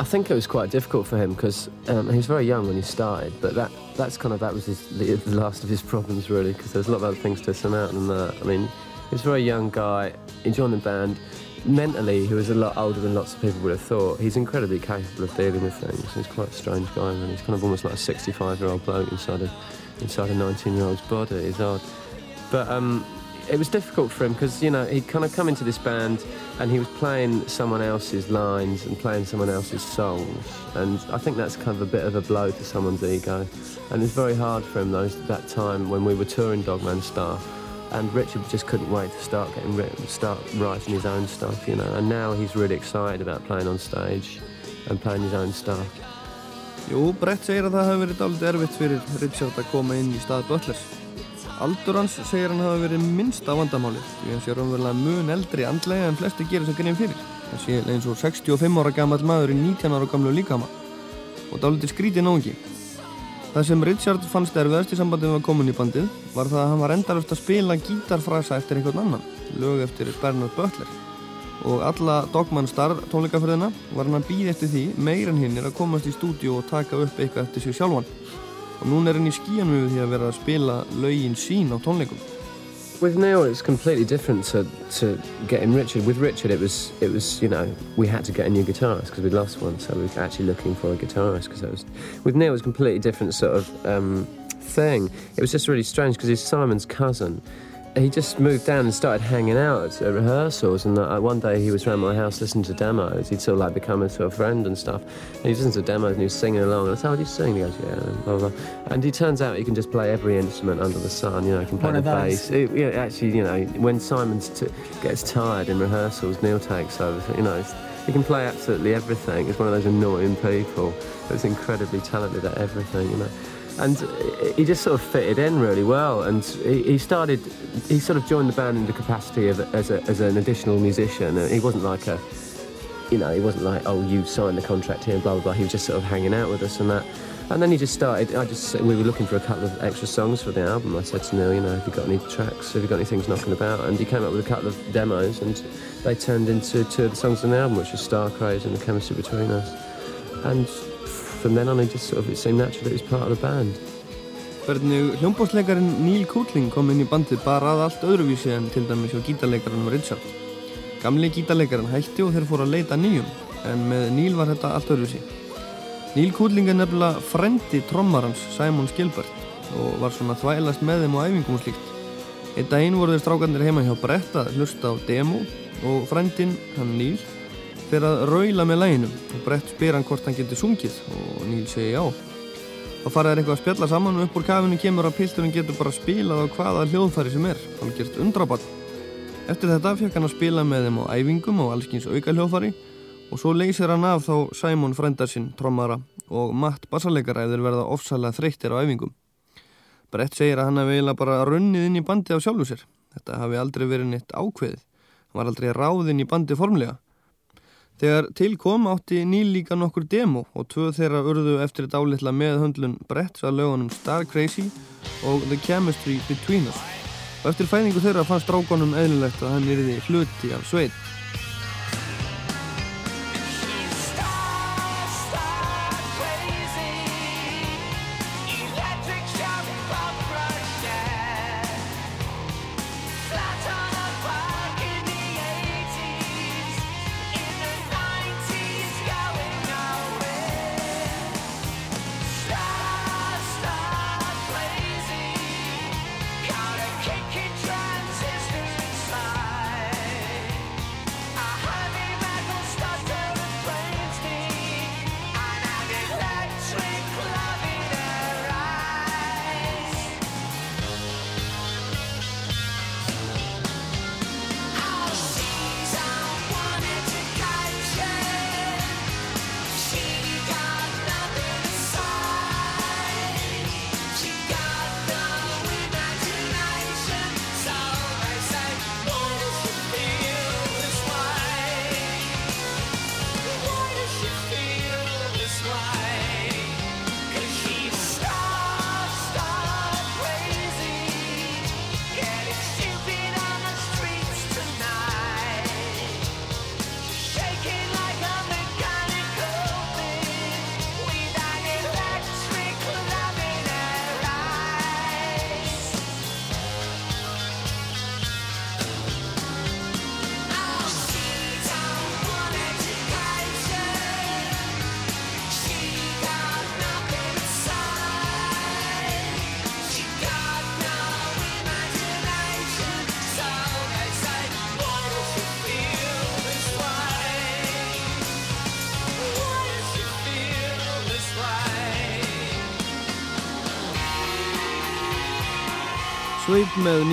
I think it was quite difficult for him because um, he was very young when he started, but that that's kind of that was his, the, the last of his problems really because there was a lot of other things to surmount and that. I mean, He was a very young guy. He joined the band. Mentally, he was a lot older than lots of people would have thought. He's incredibly capable of dealing with things. He's quite a strange guy, and he's kind of almost like a 65-year-old bloke inside a inside a 19-year-old's body. It's odd, but um, it was difficult for him because you know he'd kind of come into this band and he was playing someone else's lines and playing someone else's songs, and I think that's kind of a bit of a blow to someone's ego, and it's very hard for him those that time when we were touring Dogman Star. And Richard just couldn't wait to start getting written, start writing his own stuff, you know. And now he's really excited about playing on stage and playing his own stuff. Jú, Brett segir að það hafi verið dálítið erfitt fyrir Richard að koma inn í stað Butlers. Aldur hans segir hann hafi verið minnsta vandamálið því hann sé raunverulega mun eldri andlega en flesti gerir sem grein fyrir. Hann sé eins og 65 ára gammal maður í 19 ára gamlu líkama og dálítið skrítið náungi. Það sem Richard fannst erfiðast í sambandi við að koma inn í bandið var það að hann var endalust að spila gítarfrasa eftir einhvern annan, lög eftir Bernard Butler. Og alla Dogman Star tónleikaferðina var hann að býða eftir því meir en hinn er að komast í stúdíu og taka upp eitthvað eftir sig sjálfan. Og núna er hann í skíanum við því að vera að spila lögin sín á tónleikum. With Neil, it's completely different to, to getting Richard. With Richard, it was it was you know we had to get a new guitarist because we'd lost one, so we were actually looking for a guitarist because it was. With Neil, it was a completely different sort of um, thing. It was just really strange because he's Simon's cousin. He just moved down and started hanging out at rehearsals, and uh, one day he was around my house listening to demos. He'd sort of like become a sort of friend and stuff. And he was listening to demos and he was singing along. And I said, "Oh, do you sing?" He goes, "Yeah." And, blah, blah, blah. and he turns out he can just play every instrument under the sun. You know, he can play the bass. It, yeah, actually, you know, when Simon t- gets tired in rehearsals, Neil takes over. You know, he can play absolutely everything. He's one of those annoying people that's incredibly talented at everything, you know. And uh, he just sort of fitted in really well. And he, he started, he sort of joined the band in the capacity of as, a, as an additional musician. And he wasn't like a, you know, he wasn't like, oh, you signed the contract here, blah, blah, blah. He was just sort of hanging out with us and that. And then he just started, I just, we were looking for a couple of extra songs for the album. I said to Neil, you know, have you got any tracks? Have you got any things knocking about? And he came up with a couple of demos and they turned into two of the songs on the album, which was Star Craze and The Chemistry Between Us. And from then on, he just sort of, it seemed natural that he was part of the band. Hvernig hljómbósleikarin Neil Kutling kom inn í bandið bara að allt öðruvísi en til dæmis hjá gítarleikaranum Richard. Gamli gítarleikarin hætti og þeir fóru að leita nýjum, en með Neil var þetta allt öðruvísi. Neil Kutling er nefnilega frendi trommarans Simon Gilbert og var svona þvælast með þeim á æfingum og slíkt. Einn daginn voru þeir strákarnir heima hjá Brett að hlusta á demo og frendin, hann Neil, fer að raula með læginu og Brett spyr hann hvort hann getur sungið og Neil segi já. Þá fara þær eitthvað að spjalla saman og upp úr kafinu kemur að pilturinn getur bara spilað á hvaða hljóðfæri sem er, hann gerst undrabann. Eftir þetta fekk hann að spila með þeim á æfingum og allskins auka hljóðfæri og svo leysir hann af þá Simon frendar sinn, trommara og Matt þeir verða ofsalega þreyttir á æfingum. Brett segir að hann hefði eiginlega bara runnið inn í bandi af sjálfu sér. Þetta hafi aldrei verið neitt ákveðið. Hann var aldrei ráðinn í bandi formlega. Þegar til kom átti Neil líka nokkur demo og tvö þeirra urðu eftir dálitla meðhöndlun Bretts að lögunum Star Crazy og The Chemistry Between Us. Og eftir fæðingu þeirra fannst drákonum eðlilegt að hann yrði hluti af sveit.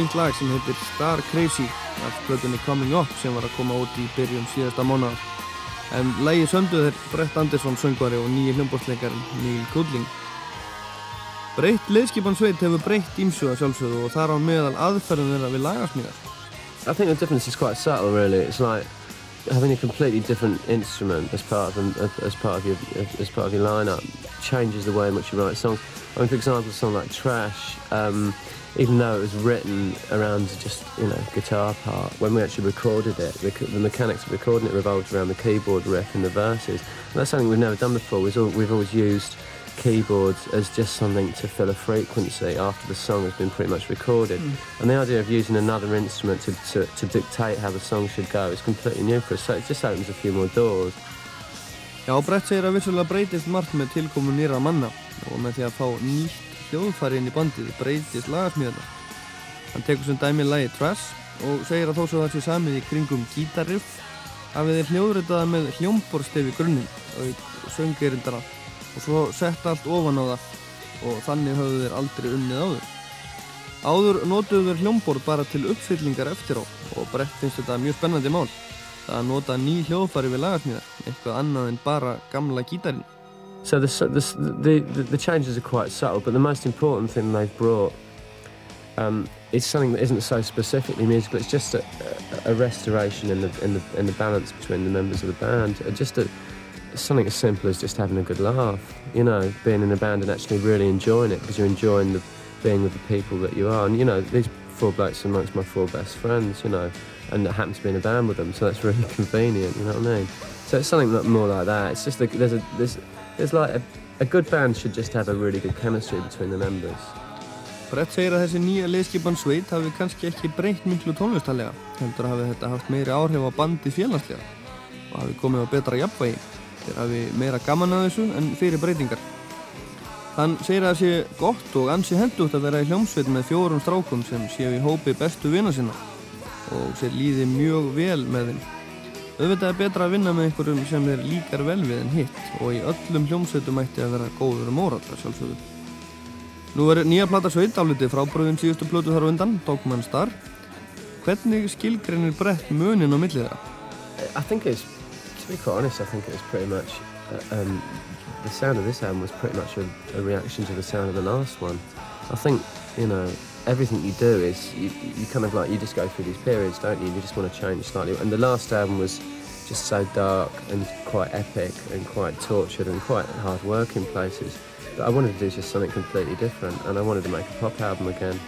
Nýtt lag sem heitir Star Crazy af plötunni Coming Up sem var að koma út í byrjun síðasta mánuðar. En lagi sönduð er Brett Anderson söngvari og nýji hljómbórsleikarinn Neil Goodling. Breytt liðskipan sveit hefur breytt ímsu að sjálfsögðu og þar á meðal aðferðum þeirra við lagasmíðar. I think the difference is quite subtle, really. It's like having a completely different instrument as part of as part of your as part of your lineup changes the way in which you write songs. I mean, for example, a song like Trash, um, even though it was written around just you know guitar part, when we actually recorded it, the, the mechanics of recording it revolved around the keyboard riff and the verses. And that's something we've never done before. We've, al- we've always used keyboards as just something to fill a frequency after the song has been pretty much recorded. Hmm. And the idea of using another instrument to, to, to dictate how the song should go is completely new for us. So it just opens a few more doors. Já, Brett segir að vissulega breytist margt með tilkomu nýra manna og með því að fá nýtt hljóðfæri inn í bandið breytist lagasmíðarnar. Hann tekur sem dæmi lagi Trash og segir að þó svo það sé samið í kringum gítarriff hafið þeir hljóðritaða með hljómborstef í grunninn og söngerindara og svo sett allt ofan á það og þannig höfðu þeir aldrei unnið áður. Áður notuðu þeir hljómborð bara til uppfyllingar eftir á og Brett finnst þetta mjög spennandi mál að nota ný hljóðfæri við lagasmíðar, eitthvað annað en bara gamla gítarinn. So the, the, the, the, changes are quite subtle, but the most important thing they've brought um, is something that isn't so specifically musical. It's just a, a, restoration in the, in, the, in the balance between the members of the band. Uh, Just a, something as simple as just having a good laugh. You know, being in a band and actually really enjoying it because you're enjoying the, being with the people that you are. And you know, these four blokes amongst my four best friends. You know, and I happen to be in a band with them, so that's really convenient. You know what I mean? So it's something more like that. It's just there's a there's there's like a, a good band should just have a really good chemistry between the members. Brett segir að þessi nýja liðskipan sveit hafi kannski ekki breytt miklu tónlistarlega, heldur hafi þetta haft meiri áhrif á bandi félagslega og hafi komið á betra jafnvægi. Þeir hafi meira gaman að þessu en fyrir breytingar. Hann segir að það sé gott og ansi hendugt að vera í hljómsveit með fjórum strákum sem séu í hópi bestu vina sinna og sér líði mjög vel með þeim. Auðvitað er betra að vinna með einhverjum sem þeir líkar vel við en hitt og í öllum hljómsveitum ætti að vera góður um óratra sjálfsögðu. Nú er nýja plata sveit álitið frábröðin síðustu plötu þar á undan, Dogman Star. Hvernig skilgreinir brett munin á millið þeirra? I think it's, to be quite honest, I think it was pretty much, uh, um, the sound of this album was pretty much a, a reaction to the sound of the last one. I think, you know, everything you do is, you, you kind of like, you just go through these periods, don't you? You just want to change slightly. And the last album was just so dark and quite epic and quite tortured and quite hard work in places. But I wanted to do just something completely different and I wanted to make a pop album again.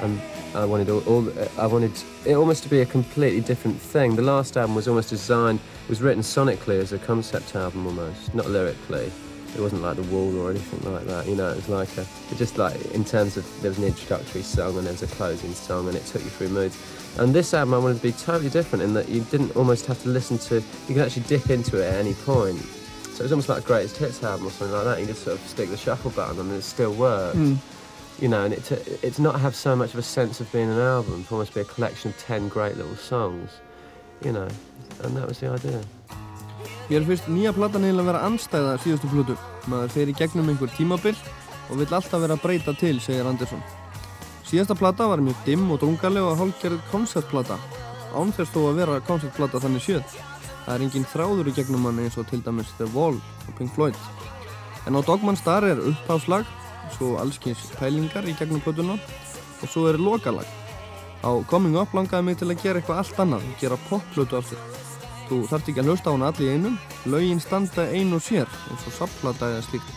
And I wanted all, all I wanted it almost to be a completely different thing. The last album was almost designed, was written sonically as a concept album almost, not lyrically. It wasn't like The Wall or anything like that, you know, it was like a, it just like, in terms of, there was an introductory song and there was a closing song and it took you through moods. And this album I wanted to be totally different in that you didn't almost have to listen to, you could actually dip into it at any point. So it was almost like a greatest hits album or something like that. You just sort of stick the shuffle button on and it still worked. Mm. You know, and it to, it's not have so much of a sense of being an album. It's almost be a collection of ten great little songs. You know, and that was the idea. Mér finnst nýja platan eiginlega vera anstæða síðustu plötu. Maður fer í gegnum einhver tímabil og vill alltaf vera að breyta til, segir Andersson. Síðasta plata var mjög dimm og drungaleg og hálfgerð konceptplata. Án þess þó að vera konceptplata þannig sjöð. Það er engin þráður í gegnum hann eins og til dæmis The Wall og Pink Floyd. En á Dogman Star er uppháslag, svo allskins pælingar í gegnum plötuna og svo er lokalag. Á Coming Up langaði mig til að gera eitthvað allt annað, gera popplötu af sér. Þú þarft ekki að hlusta á hana allir einum, lögin standa ein og sér, eins og sapplata eða slíkt.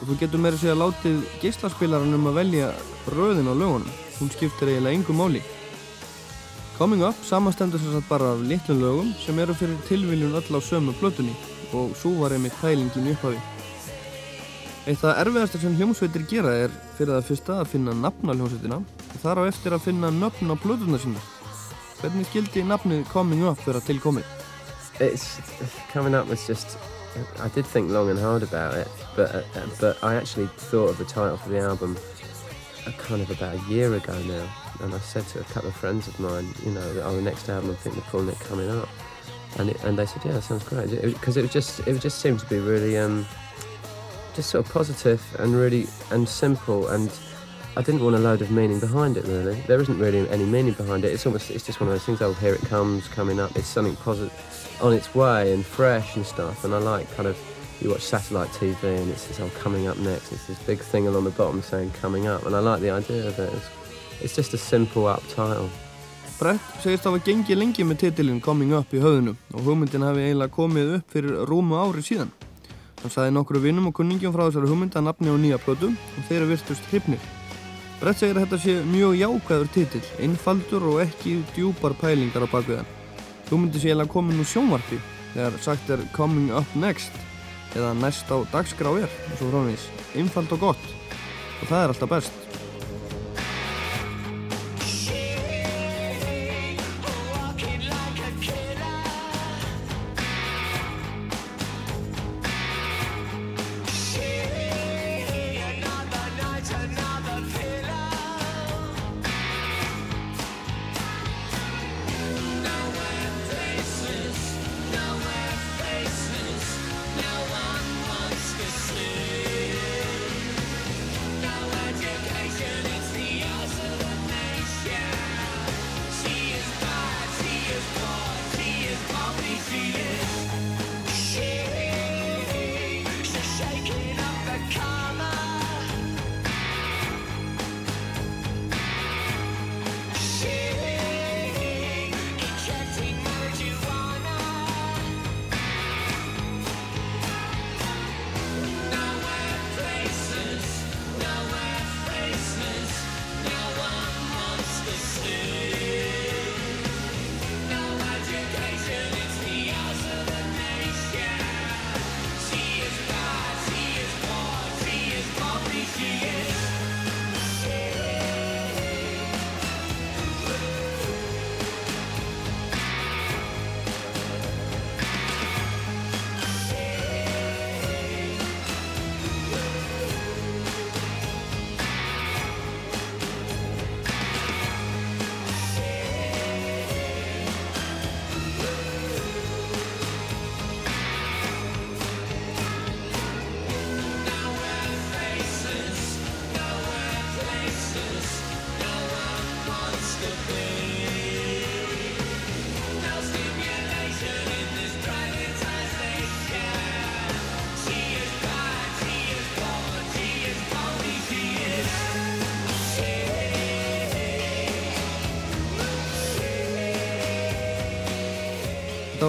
Og þú getur meira að segja látið geislaspilaran um að velja röðin á lögunum, hún skiptir eiginlega engu máli. Coming Up samastendur sem sagt bara af litlum lögum sem eru fyrir tilviljun öll á sömu plötunni og svo var einmitt pælingin í upphafi. Eitt af það erfiðasta sem hljómsveitir gera er fyrir það fyrsta að finna nafn á hljómsveitina og þar á eftir að finna nöfn á plötuna sína. Hvernig skildi nafnið Coming Up vera til komið? It's coming up was just. I did think long and hard about it, but uh, but I actually thought of the title for the album uh, kind of about a year ago now, and I said to a couple of friends of mine, you know, that, oh, the next album I'm thinking of calling it Coming Up, and it, and they said, yeah, that sounds great, because it, was just it just seemed to be really um, just sort of positive and really and simple and I didn't want a load of meaning behind it. Really, there isn't really any meaning behind it. It's almost it's just one of those things. Oh, here it comes, coming up. It's something positive, on its way and fresh and stuff. And I like kind of you watch satellite TV and it says oh coming up next. It's this big thing along the bottom saying coming up, and I like the idea of it. It's, it's just a simple up title. Brett segist hafa gengið lengi með titilinn Coming Up í höfðinu og hugmyndin hafi eiginlega komið upp fyrir rúmu ári síðan. Hann sagði nokkru vinnum og kunningjum frá þessari hugmynd að nafni á nýja plötu og þeirra virtust hrifnir. Brett segir að þetta sé mjög jákvæður titill, einfaldur og ekki djúpar pælingar á bakviðan. Hugmyndi sé eiginlega komin úr sjónvarpi þegar sagt er Coming Up Next eða næst á dagskrá er og svo frámins. Einfald og gott og það er alltaf best.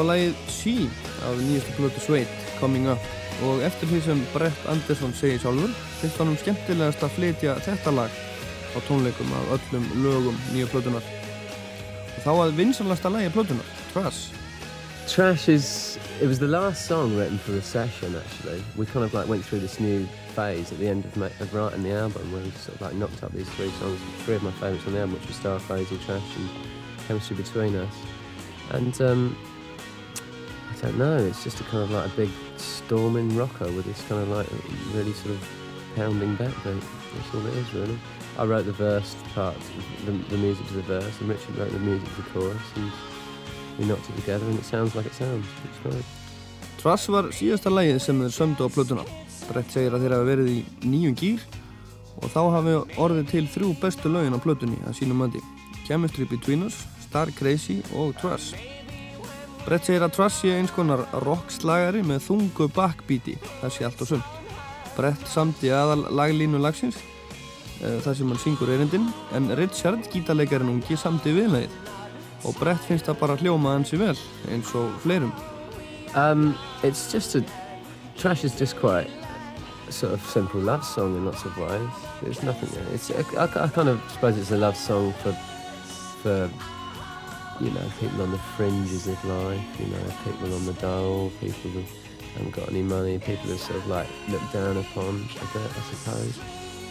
Var lagið She af nýjastu plötu Sveit, Coming Up og eftir því sem Brett Anderson segir sjálfur finnst honum skemmtilegast að flytja þetta lag á tónleikum af öllum lögum nýja plötunar og þá að vinsanlasta lagi plötunar, Trash Trash is it was the last song written for the session actually. We kind of like went through this new phase at the end of, ma- of writing the album where we sort of like knocked up these three songs, three of my favourites on the album, which were Star Crazy, Trash and Chemistry Between Us. And um, don't know, it's just a kind of like a big storming rocker with this kind of like really sort of pounding backbeat. That's all it is really. I wrote the verse part, the, the music to the verse, and Richard wrote the music to the chorus, and we knocked it together, and it sounds like it sounds. It's great. Trash var síðasta lagið sem þeir sömdu á plötuna Brett segir að þeir hafa verið í nýjum gýr og þá hafi orðið til þrjú bestu lögin á plötunni að sínum mandi Chemistry Between Us, Star Crazy og Trash Brett segir að Trash sé eins konar rockslagari með þungu backbeati það sé allt og sumt Brett samti aðal laglínu lagsins uh, þar sem hann syngur erindin en Richard, gítarleikarin ungi, samti viðlagið og Brett finnst það bara hljóma hansi vel eins og fleirum Um, it's just a trash is just quite a sort of simple love song in lots of ways. There's nothing there. It's I, I kind of suppose it's a love song for for you know people on the fringes of life. You know people on the dole, people who haven't got any money, people are sort of like looked down upon a bit, I suppose.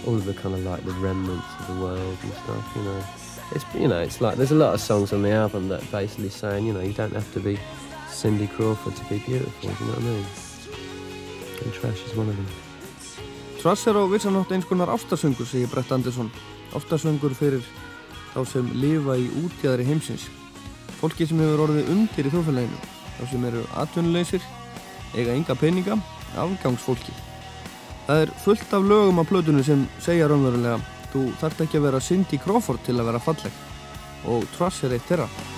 All of the kind of like the remnants of the world and stuff. You know, it's you know it's like there's a lot of songs on the album that basically saying you know you don't have to be Cindy Crawford to be beautiful, do you know what I mean? And Trash is one of them. Trass er á vissanátt eins konar ástasöngur, segir Brett Anderson. Ástasöngur fyrir þá sem lifa í útjæðri heimsins. Fólki sem hefur orðið undir í þjóðfélaginu. Þá sem eru atvinnuleysir, eiga enga peninga, afgangsfólki. Það er fullt af lögum á plötunni sem segja raunverulega Þú þarft ekki að vera Cindy Crawford til að vera falleg og Truss er eitt þeirra.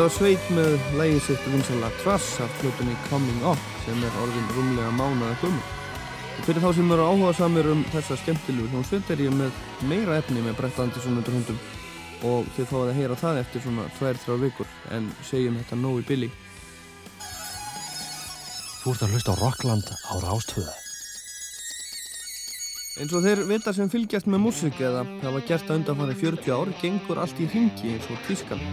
Þetta var sveit með lægið sitt vinsala Trass af flutunni Coming Up sem er orðin rúmlega mánaða gömur. Og fyrir þá sem eru áhuga samir um þessa skemmtilegu hljómsveit er ég með meira efni með Brett Andersson undir hundum og þið fáið að heyra það eftir svona 2-3 vikur en segjum þetta nóg í billi. Þú ert að hlusta á Rockland á Rástvöðu. Eins og þeir vita sem fylgjast með músík eða hafa gert að undanfari 40 ár gengur allt í hringi eins og tískan.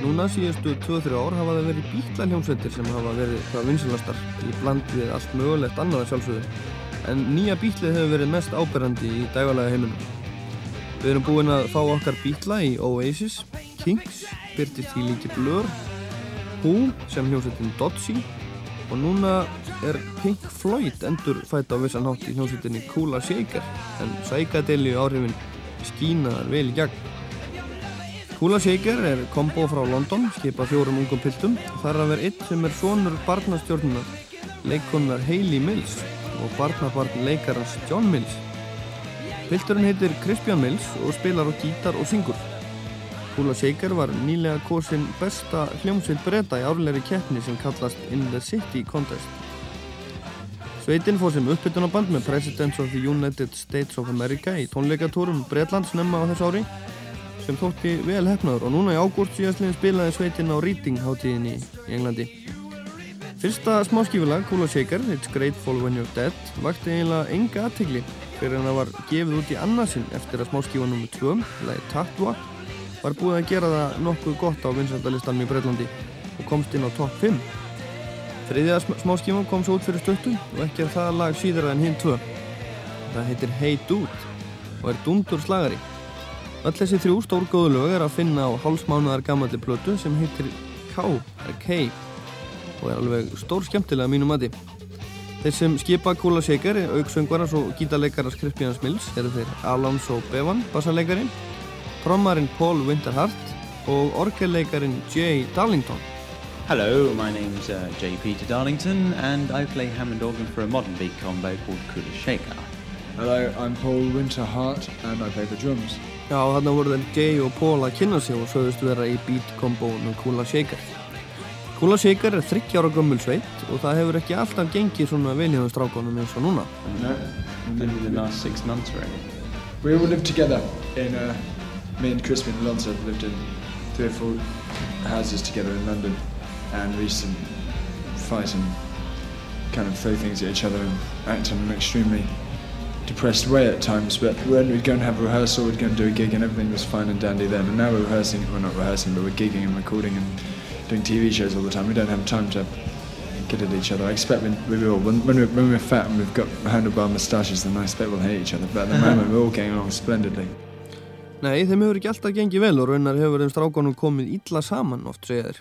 Núna síðustu 2-3 ár hafa það verið bítla hljómsveitir sem hafa verið hvað vinsilastar í bland við allt mögulegt annað að sjálfsögðu. En nýja bítlið hefur verið mest áberandi í dægalega heiminum. Við erum búin að fá okkar bítla í Oasis, Kings, byrtist í líki Blur, Who sem hljómsveitin Dodgy og núna er Pink Floyd endur fætt á vissan hátt í hljómsveitinni Kula Shaker en sækadeli áhrifin skínaðar vel í gegn. Kula Shaker er kombo frá London, skipa fjórum ungum piltum. Þar er að vera einn sem er sonur barnastjórnunar, leikonar Hayley Mills og barnabarn leikarans John Mills. Pilturinn heitir Crispian Mills og spilar á gítar og syngur. Kula Shaker var nýlega kosin besta hljómsveit breyta í árlegri keppni sem kallast In the City Contest. Sveitin fór sem uppbytunaband með Presidents of the United States of America í tónleikatúrum Breitlands nefna á þess ári sem þótti vel hefnaður og núna í ágúrt síðastlegin spilaði sveitin á Reading hátíðinni í Englandi. Fyrsta smáskífulag, Kula Shaker, It's Grateful When You're Dead, vakti eiginlega enga aðtegli fyrir en það var gefið út í annarsinn eftir að smáskífa nr. 2, lagi Tattoo, var búið að gera það nokkuð gott á vinsældalistanum í Breitlandi og komst inn á topp 5. Þriðja smáskífan kom svo út fyrir stöttu og ekki er það lag síðara en hinn tvö. Það heitir Hey Dude og er dundur slagari. Öll þessi þrjú stórgóðu lög er að finna á hálsmánaðar gammalli plötu sem heitir K, eða K og er alveg stór skemmtilega að mínu mati. Þeir sem skipa Kula Shaker, auksöngvaras og gítarleikaras Crispian Mills eru þeir Alonso Bevan, bassarleikari, trommarinn Paul Winterhart og orgelleikarin Jay Darlington. Hello, my name's uh, J. Peter Darlington, and I play Hammond organ for a modern beat combo called Kula Shaker. Hello, I'm Paul Winterhart, and I play the drums. Já, þarna voru þeir Jay og Paul að kynna sig og sögðust vera í beat kombónu Kula Shaker. Kula Shaker er 30 ára gömmul sveit og það hefur ekki alltaf gengið svona vel hjá strákonum eins og núna. No, Maybe the last six months, really. we all lived together in, uh, me and Crispin Alonso lived in three or four houses together in London, and we used to fight and kind of throw things at each other and act in an extremely depressed way at times. But when we'd go and have a rehearsal, we'd go and do a gig, and everything was fine and dandy then. And now we're rehearsing, well, not rehearsing, but we're gigging and recording and doing TV shows all the time. We don't have time to get at each other. I expect we, we will. When, when, we're, when we're fat and we've got handlebar moustaches, then I expect we'll hate each other. But at the moment, we're all getting along splendidly. Nei, þeim hefur ekki alltaf gengið vel og raunar hefur þeim strákonum komið illa saman oft segja þeir.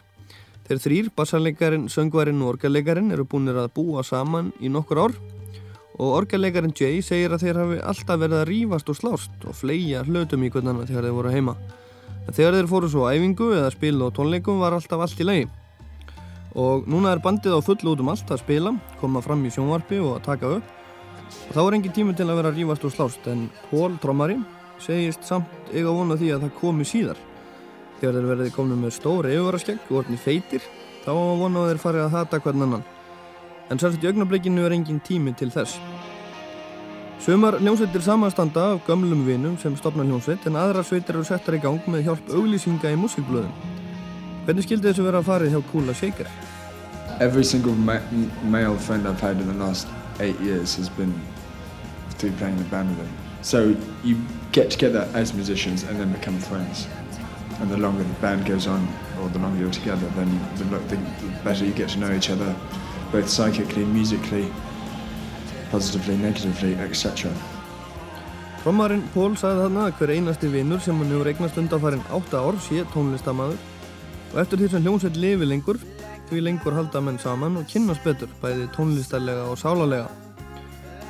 Þrýr, bassarleikarin, söngvarinn og orgelleikarin eru búinir að búa saman í nokkur ár og orgelleikarin Jay segir að þeir hafi alltaf verið að rífast og slást og fleia hlutum í hvernig þegar þeir voru heima. En þegar þeir fóru svo æfingu eða spila á tónleikum var alltaf allt í lagi. Og núna er bandið á fullu út um allt að spila, koma fram í sjónvarpi og að taka upp. Og þá er engin tími til að vera að rífast og slást en Pól, trommari, segist samt eiga vona því að það komi síðar. Þegar þeir verði komin með stóri yfirvaraskegg og orðni feitir, þá vona þeir fari að hata hvern annan. En sérst í augnablikinu er engin tími til þess. Sumar hljómsveitir samanstanda af gömlum vinum sem stopna hljómsveit en aðrar sveitir eru settar í gang með hjálp auglýsinga í músikblöðum. Hvernig skildi þessu vera að farið hjá Kula Shaker? Every single ma- male friend I've had in the last eight years has been through playing the band with them. So you get together as musicians and then become friends. And the longer the band goes on, or the longer you're together, then the, the better you get to know each other, both psychically, musically, positively, negatively, etc. Trommarinn Pól sagði þarna að hver einasti vinnur sem hann hefur eignast undanfærin 8 ár sé tónlistamæður og eftir því sem hljómsveit lifi lengur því lengur halda menn saman og kynnast betur bæði tónlistarlega og sálarlega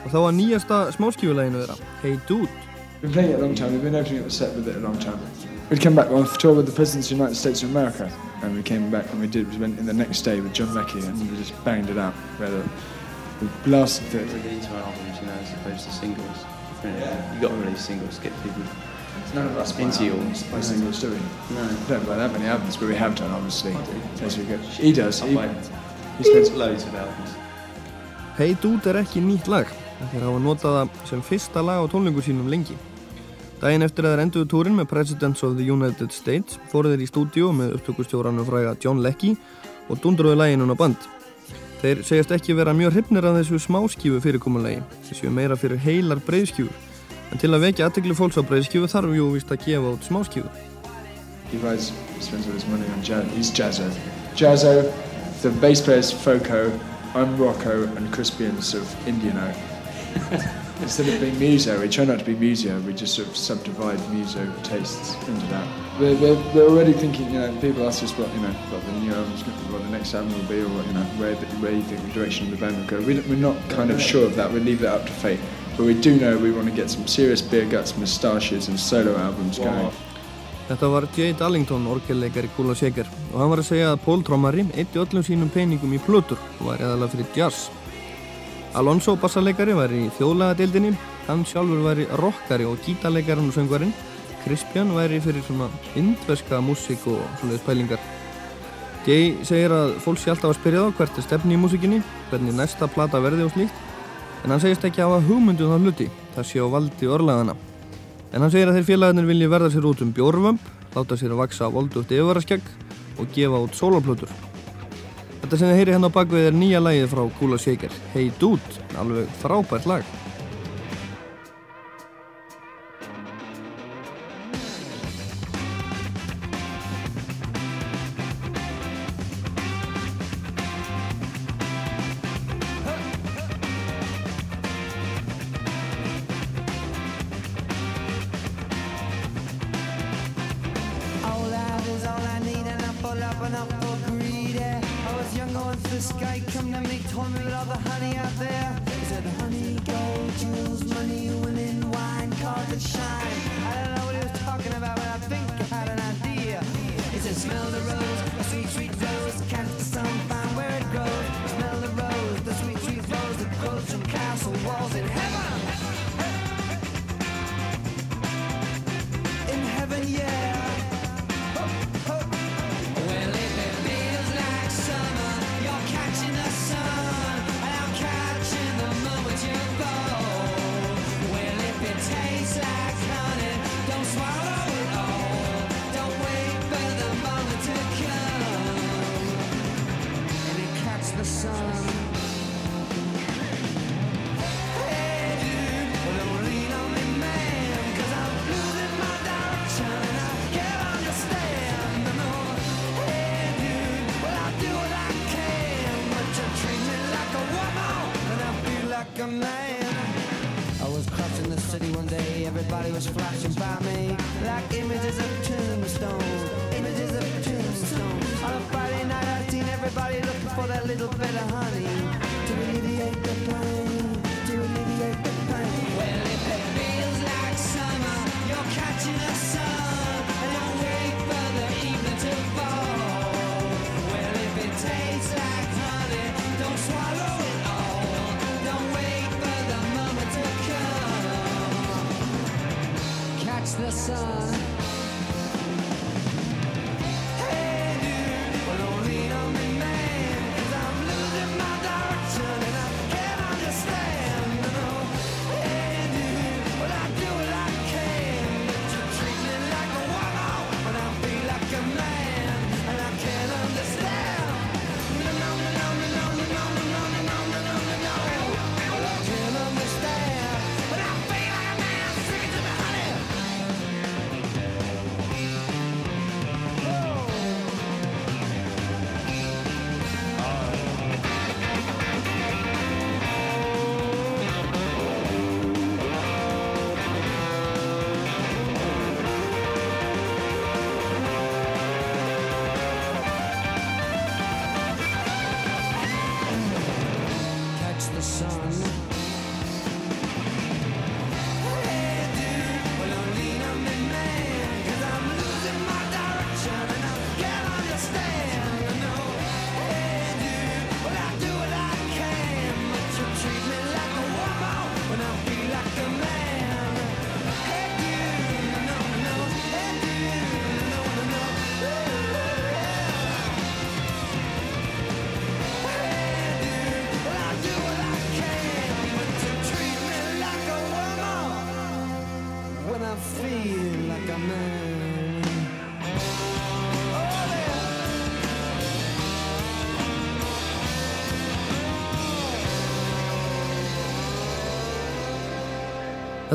og þá var nýjasta smáskífuleginu þeirra Hey Dude We've been playing it a long time. We've been opening up the set with it a long time. We'd come back on tour with the Presidents of the United States of America, and we came back and we did. We went in the next day with John Leckie, and we just banged it out. Rather, we blasted it. Release our albums, you know, as opposed to singles. You you got to release singles to get people None of us buy into your albums, buy singles, do we? No. We don't buy that many albums, but we have done, obviously. As we go. He does. He, buy he spends loads of albums. Hey Dude er ekki nýtt lag en þeir hafa notað það sem fyrsta lag á tónlingu sínum lengi Daginn eftir að þeir enduðu túrin með Presidents of the United States fóru þeir í stúdíu með upptökustjóranum fræga John Leckie og dundruðu læginun á band Þeir segjast ekki vera mjög hrifnir af þessu smáskífu fyrirkomulegi þessu meira fyrir heilar breyðskjúfur en til að vekja aðtegli fólks á breyðskjúfu þarf jú vist að gefa út smáskífu he buys, spends all his money on jazz. He's Jazzo. Jazzo, the bass player's Foco, I'm Rocco, and Crispian's of Indiano. Instead of being muso, we try not to be muso, we just sort of subdivide muso tastes into that. We're, we're, we're already thinking, you know, people ask us what, you know, what the new album's going to be, what the next album will be, or what, you know, where, the, where you think the direction of the band will go. We, we're not kind of sure of that, we leave that up to fate. But we do know we want to get some serious beer guts, moustaches, and solo albums going. Þetta var Jay Darlington, orgelleikari Kula Shaker og hann var að segja að Paul Trommari eitti öllum sínum peningum í plötur og var eðalega fyrir jazz. Alonso bassarleikari var í þjóðlagadildinni, hann sjálfur var í rockari og gítarleikarinn og söngvarinn. Crispian væri fyrir svona indverska músík og svoleiðis pælingar. Jay segir að fólk sé alltaf að spyrja þá hvert er stefni í músíkinni, hvernig næsta plata verði og slíkt, en hann segist ekki að hafa hugmyndu um það hluti, það sé á valdi örlaðana. En hann segir að þeir félagarnir vilji verða sér út um bjórvömb, láta sér að vaksa voldugt yfirvaraskegg og gefa út sólarplötur. Þetta sem þið heyri hérna á bakvið er nýja lagið frá Kula Shaker, Hey Dude, alveg frábært lag.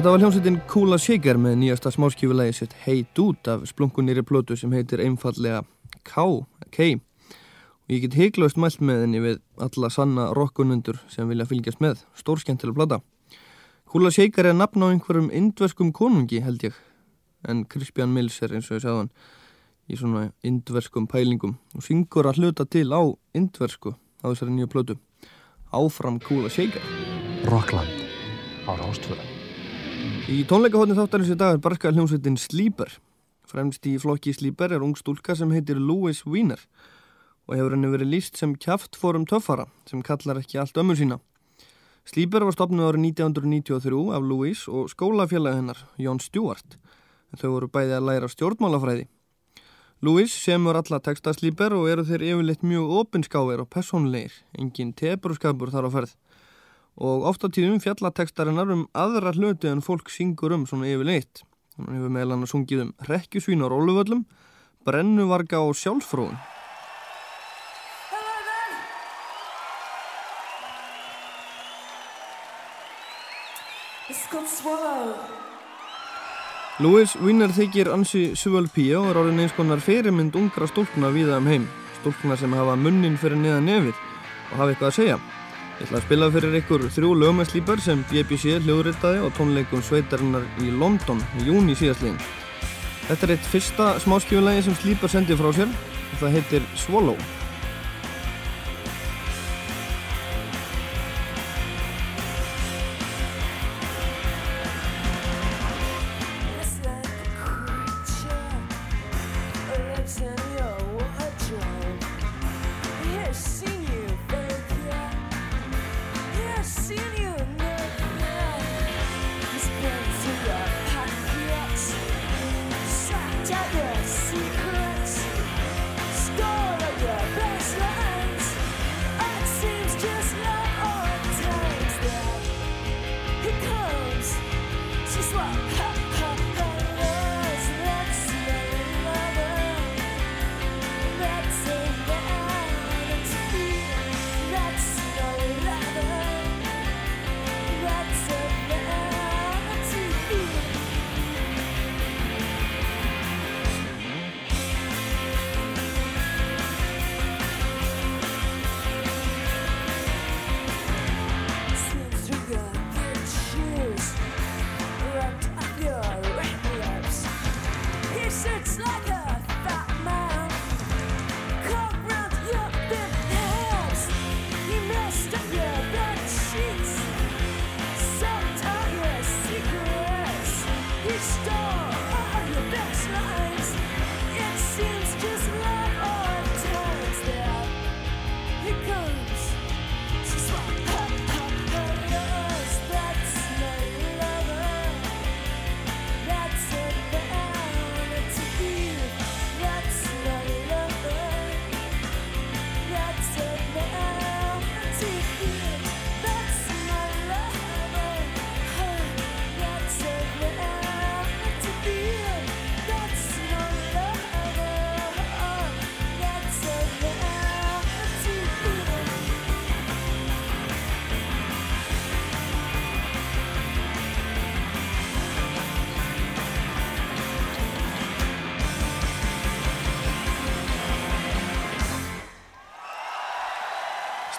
Þetta var hljómsveitin Kula Shaker með nýjasta smáskífulegi sitt Hey Dude af splunkunýri plötu sem heitir einfallega K, K. Og ég get heiklaust mælt með henni við alla sanna rockunundur sem vilja fylgjast með. Stórskemmtileg plata. Kula Shaker er nafn á einhverjum indverskum konungi held ég. En Crispian Mills er eins og ég sagði hann í svona indverskum pælingum og syngur að hluta til á indversku á þessari nýju plötu. Áfram Kula Shaker. Rockland á Rástvöðu. Í tónleikahotni þáttarins í dag er barska hljómsveitin Sleeper. Fremst í flokki Sleeper er ung stúlka sem heitir Louis Wiener og hefur henni verið líst sem kjaft fórum töffara sem kallar ekki allt ömmu sína. Sleeper var stopnuð árið 1993 af Louis og skólafélag hennar, Jón Stewart, en þau voru bæði að læra stjórnmálafræði. Louis semur alla texta Sleeper og eru þeir yfirleitt mjög opinskáir og personleir, engin tebrúskapur þar á ferð og oft á tíðum fjallatekstarinnar um aðra hluti en fólk syngur um svona yfirleitt. Hún hefur meðal hann að sungið um rekkjusvín á róluvöllum, brennuvarga og Swallow. Louis Wiener þykir ansi Suvalpía og er orðin eins konar fyrirmynd ungra stúlkna viða um heim. Stúlkna sem hafa munnin fyrir neðan nefið og hafa eitthvað að segja. Ég ætla að spila fyrir ykkur þrjú lögum með slýpar sem BBC hljóðritaði á tónleikum sveitarinnar í London í júni síðastlegin. Þetta er eitt fyrsta smáskjöfunlegi sem slýpar sendið frá sér og það heitir Swallow.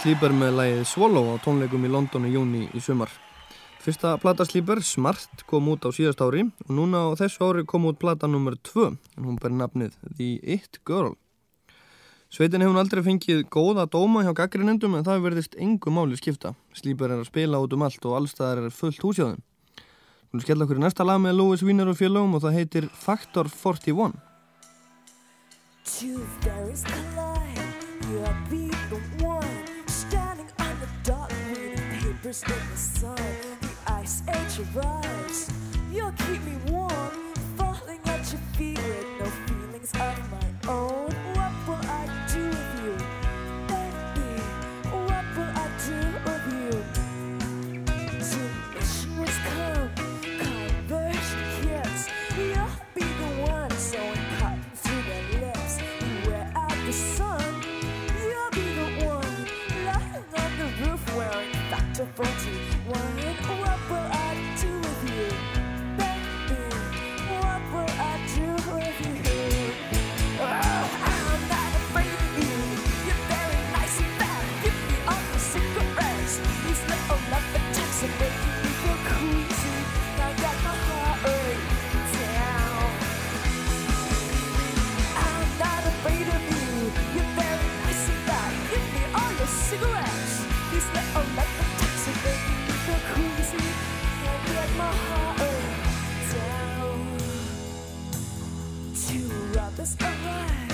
Sleeper með lægið Swallow á tónleikum í London í júni í sumar. Fyrsta plata Sleeper, Smart, kom út á síðast ári og núna á þessu ári kom út plata nr. 2 en hún ber nafnið The It Girl. Sveitin hefur aldrei fengið góða dóma hjá gaggrinendum en það verðist engu máli skipta. Sleeper er að spila út um allt og allstaðar er fullt húsjáðum. Við skellum okkur í næsta lag með Louis Wiener og félagum og það heitir Factor 41. first day sun, the ice age arrived. to rub this away.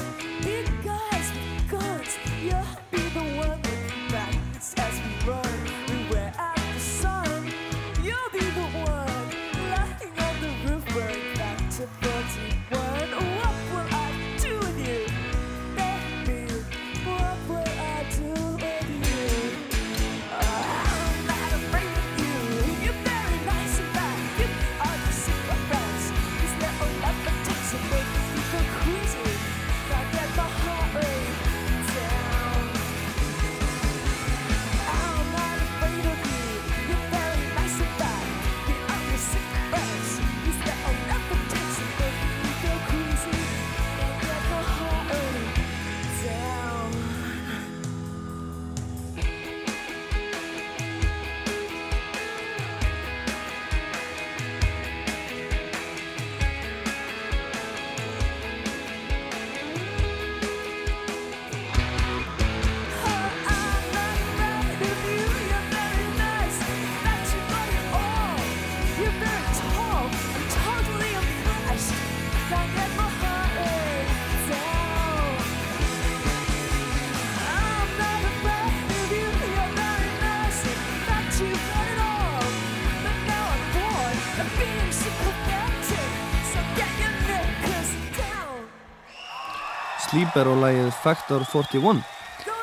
Lagið Factor 41.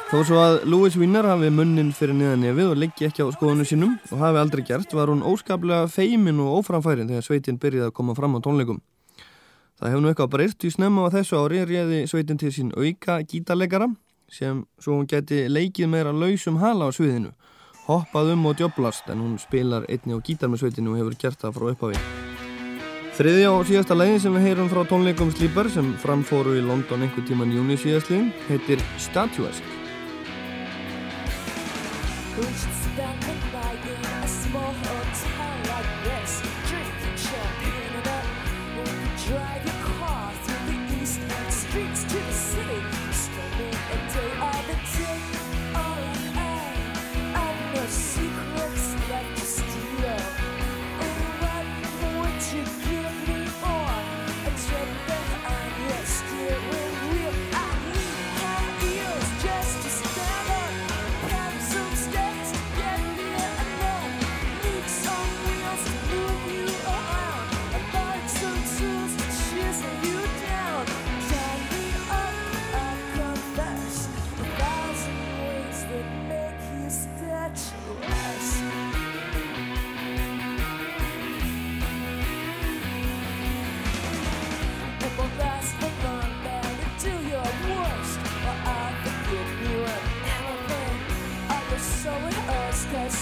Þó svo að Louis Wiener hafi munnin fyrir niðan nefið og liggi ekki á skoðunu sínum og hafi aldrei gert var hún óskaplega feimin og óframfærin þegar sveitin byrjaði að koma fram á tónleikum. Það hefur nú eitthvað breyst í snemma á þessu ári réði sveitin til sín auka gítarleikara sem svo hún geti leikið meira lausum hala á sviðinu, hoppað um og djöblast en hún spilar einni á gítar með sveitinu og hefur gert það frá upphafi. Þriðja og síðasta lægin sem við heyrum frá tónleikum Sleeper sem framfóru í London einhver tíman júni síðastliðin heitir Statuesque.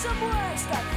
some words that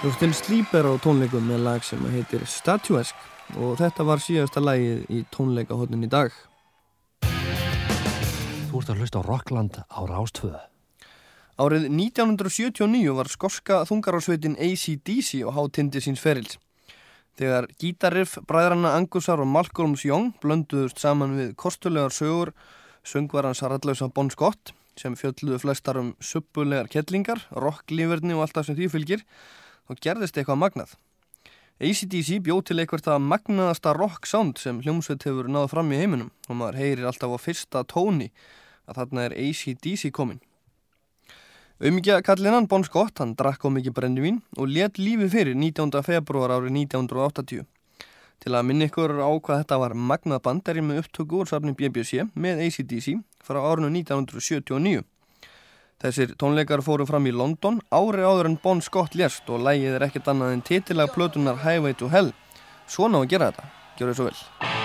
Hljóftin Sleeper á tónleikum með lag sem heitir Statuesque og þetta var síðasta lagið í tónleikahotnin í dag. Þú ert að hlusta á Rockland á Rástvöðu. Árið 1979 var skorska þungarársveitin ACDC og hátindi síns ferils. Þegar gítariff, bræðranna Angusar og Malcolms Young blönduðust saman við kostulegar sögur söngvarans Haraldlausa Bon Scott sem fjölluðu flestar um suppulegar kettlingar, rocklíferni og allt það sem því fylgir, þá gerðist eitthvað magnað. ACDC bjóð til eitthvað það magnaðasta rock sound sem hljómsveit hefur náð fram í heiminum og maður heyrir alltaf á fyrsta tóni að þarna er ACDC komin. Umíkja kallinan Bon Scott, hann drakk á mikið brennivín og let lífi fyrir 19. februar árið 1980. Til að minna ykkur á hvað þetta var magnað band er ég með upptöku úr safni BBC með ACDC frá árinu 1979. Þessir tónleikar fóru fram í London ári áður en Bon Scott lést og lægið er ekkert annað en titilag plötunar Highway to Hell. Svona á að gera þetta. Gjör þið svo vel.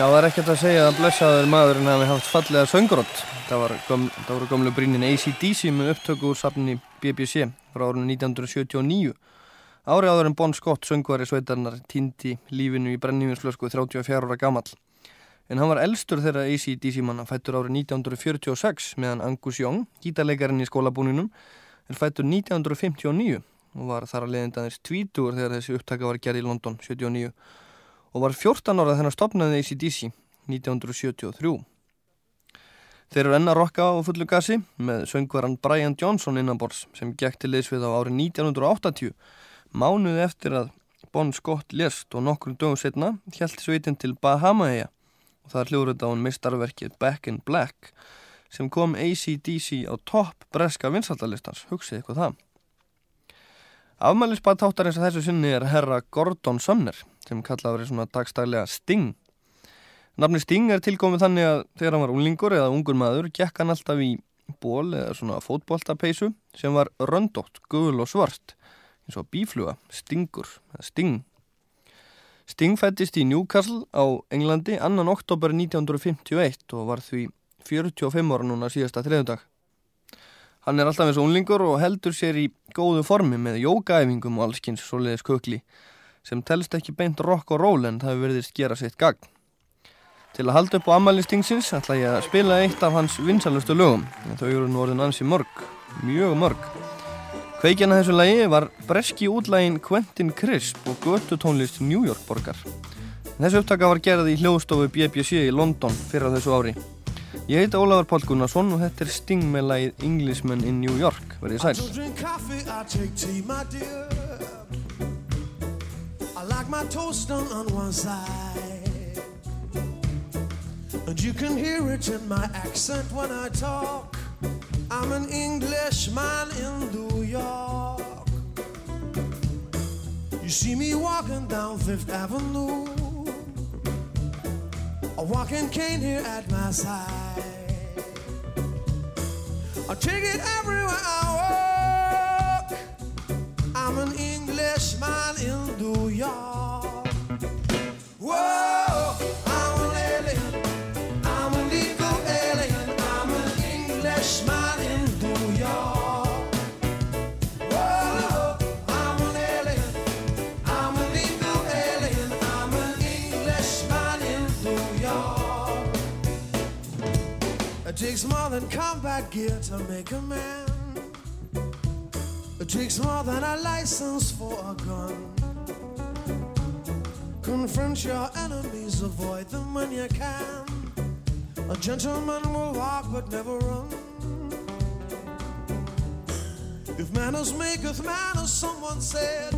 Já, það er ekkert að segja að blessaður maðurinn hafi haft fallega söngurótt. Það, var göm, voru gömlu brínin ACDC með upptöku úr safni BBC frá árunni 1979. Árið áður en Bon Scott, söngvari sveitarnar, týndi lífinu í brennivinsflösku 34 ára gamall. En hann var elstur þeirra ACDC manna fættur árið 1946 meðan Angus Young, gítarleikarinn í skólabúninum, er fættur 1959 og var þar að leiðindaðins tvítur þegar þessi upptaka var gerð í London 79 og var 14 ára þennar stopnaði ACDC 1973. Þeir eru enna rocka á fullu gasi með söngvaran Brian Johnson innanbors sem gekk til liðsvið á árið 1980 mánuði eftir að Bon Scott lest og nokkur dögum setna held sveitin til Bahamaeja og það hljóður þetta á hann mistarverkið Back in Black sem kom ACDC á topp breska vinsaldalistans, hugsið eitthvað það. Afmælisbað þáttarins að þessu sinni er herra Gordon Sumner sem kallaði verið svona dagstælega Sting. Nafni Sting er tilkomið þannig að þegar hann var unglingur eða ungur maður gekk hann alltaf í ból eða svona fótboltapeisu sem var röndótt, gul og svart eins og bífluga, Stingur Sting. Sting fættist í Newcastle á Englandi 2. oktober 1951 og var því 45 ára núna síðasta þriðudag. Hann er alltaf eins og unlingur og heldur sér í góðu formi með jókaæfingum og allskins svoleiðis kukli sem telst ekki beint rock og roll en það hefur verið skera sitt gagn. Til að halda upp á ammælistingsins ætla ég að spila eitt af hans vinsalustu lögum þau eru nú orðin ansi mörg, mjög mörg. Kveikjan að þessu lagi var breski útlægin Quentin Crisp og götu tónlist New York borgar. Þessu upptaka var gerð í hljóðstofu BBC í London fyrir þessu ári. Ég heiti Ólafur Pál Gunnarsson og þetta er Sting með lagið Englishman in New York. Verðið sæl. Like my toast done on one side. And you can hear it in my accent when I talk. I'm an Englishman in New York. You see me walking down Fifth Avenue. A walking cane here at my side. I take it everywhere I walk. I'm an Englishman in New York. Whoa, I'm an alien. I'm alien. I'm an Englishman in New York. Whoa, I'm an alien. I'm alien. I'm an Englishman in New York. It takes more than combat gear to make a man. Takes more than a license for a gun. Confront your enemies, avoid them when you can. A gentleman will walk but never run. If manners maketh manners, someone said,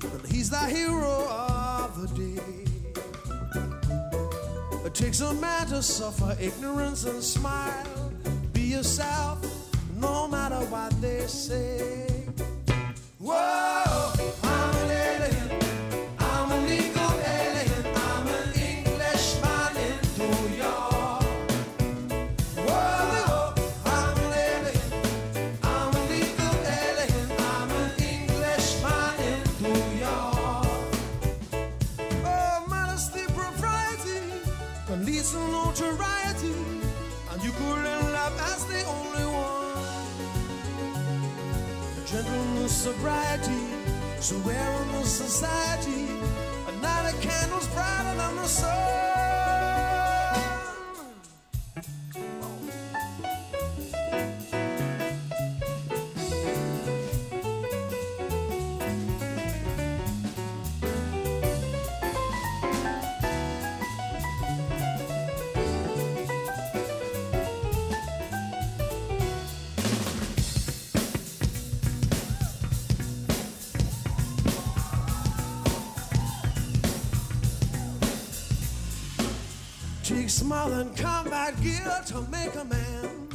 then he's the hero of the day. It takes a man to suffer ignorance and smile. Be yourself, no matter what they say. Whoa, sobriety, so where in the society, the candle's brighter than the sun. More than combat gear to make a man.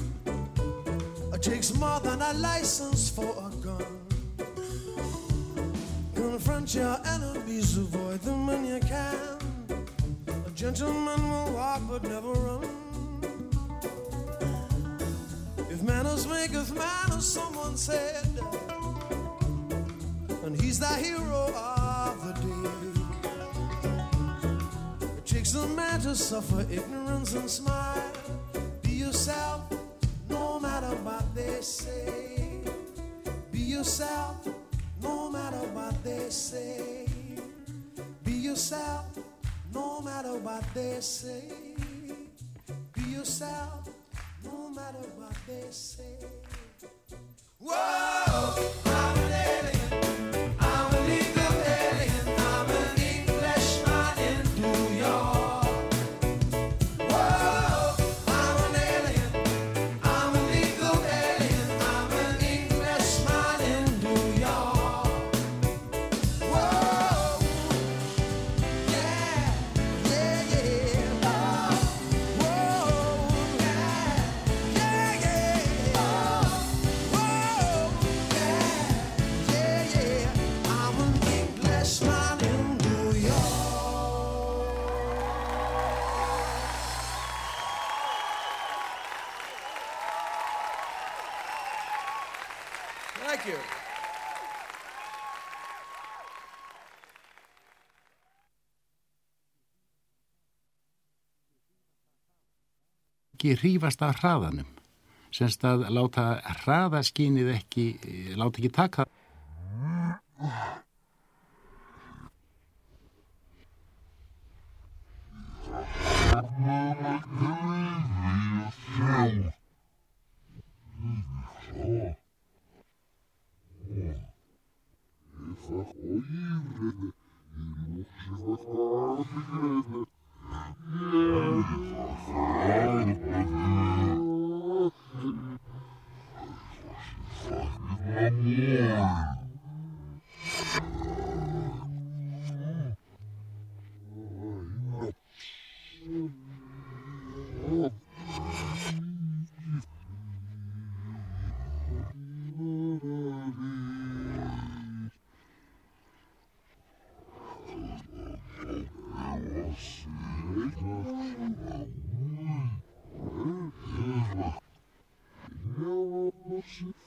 It takes more than a license for a gun. Confront your enemies, avoid them when you can. A gentleman will walk but never run. If manners maketh manners, someone said, and he's the hero suffer ignorance and smile. Be yourself, no matter what they say. Be yourself, no matter what they say. Be yourself, no matter what they say. Be yourself, no matter what they say. Whoa, ekki rýfast af hraðanum semst að láta hraðaskynið ekki eh, láta ekki taka Það er það. Yeah.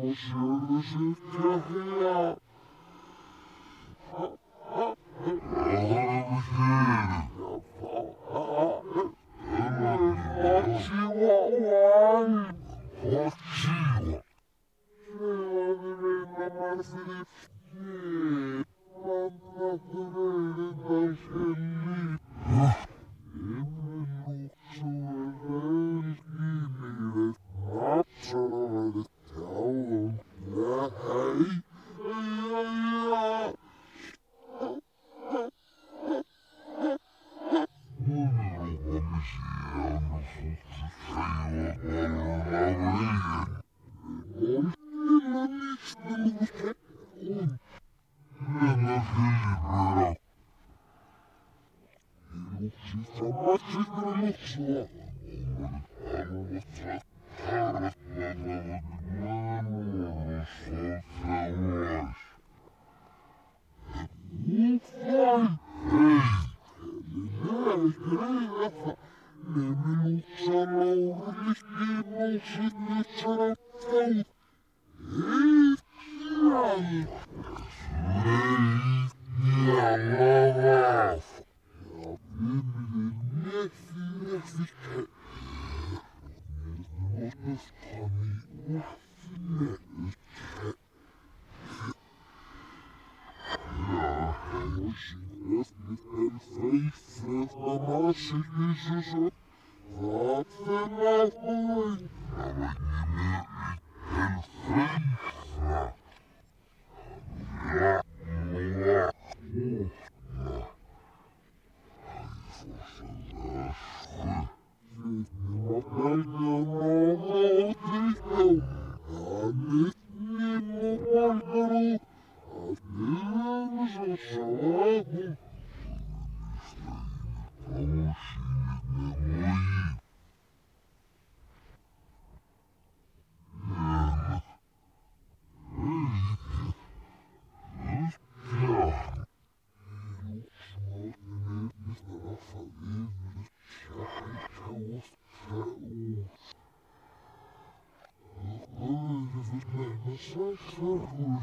Social Services to help. What you want? What you want?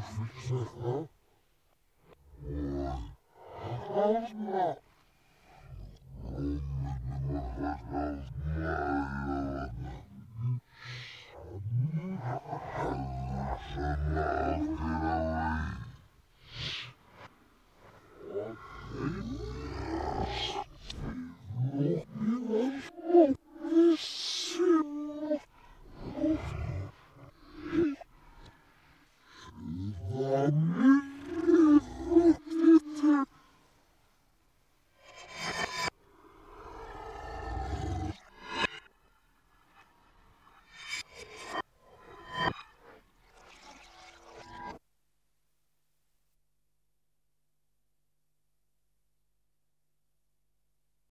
Oh,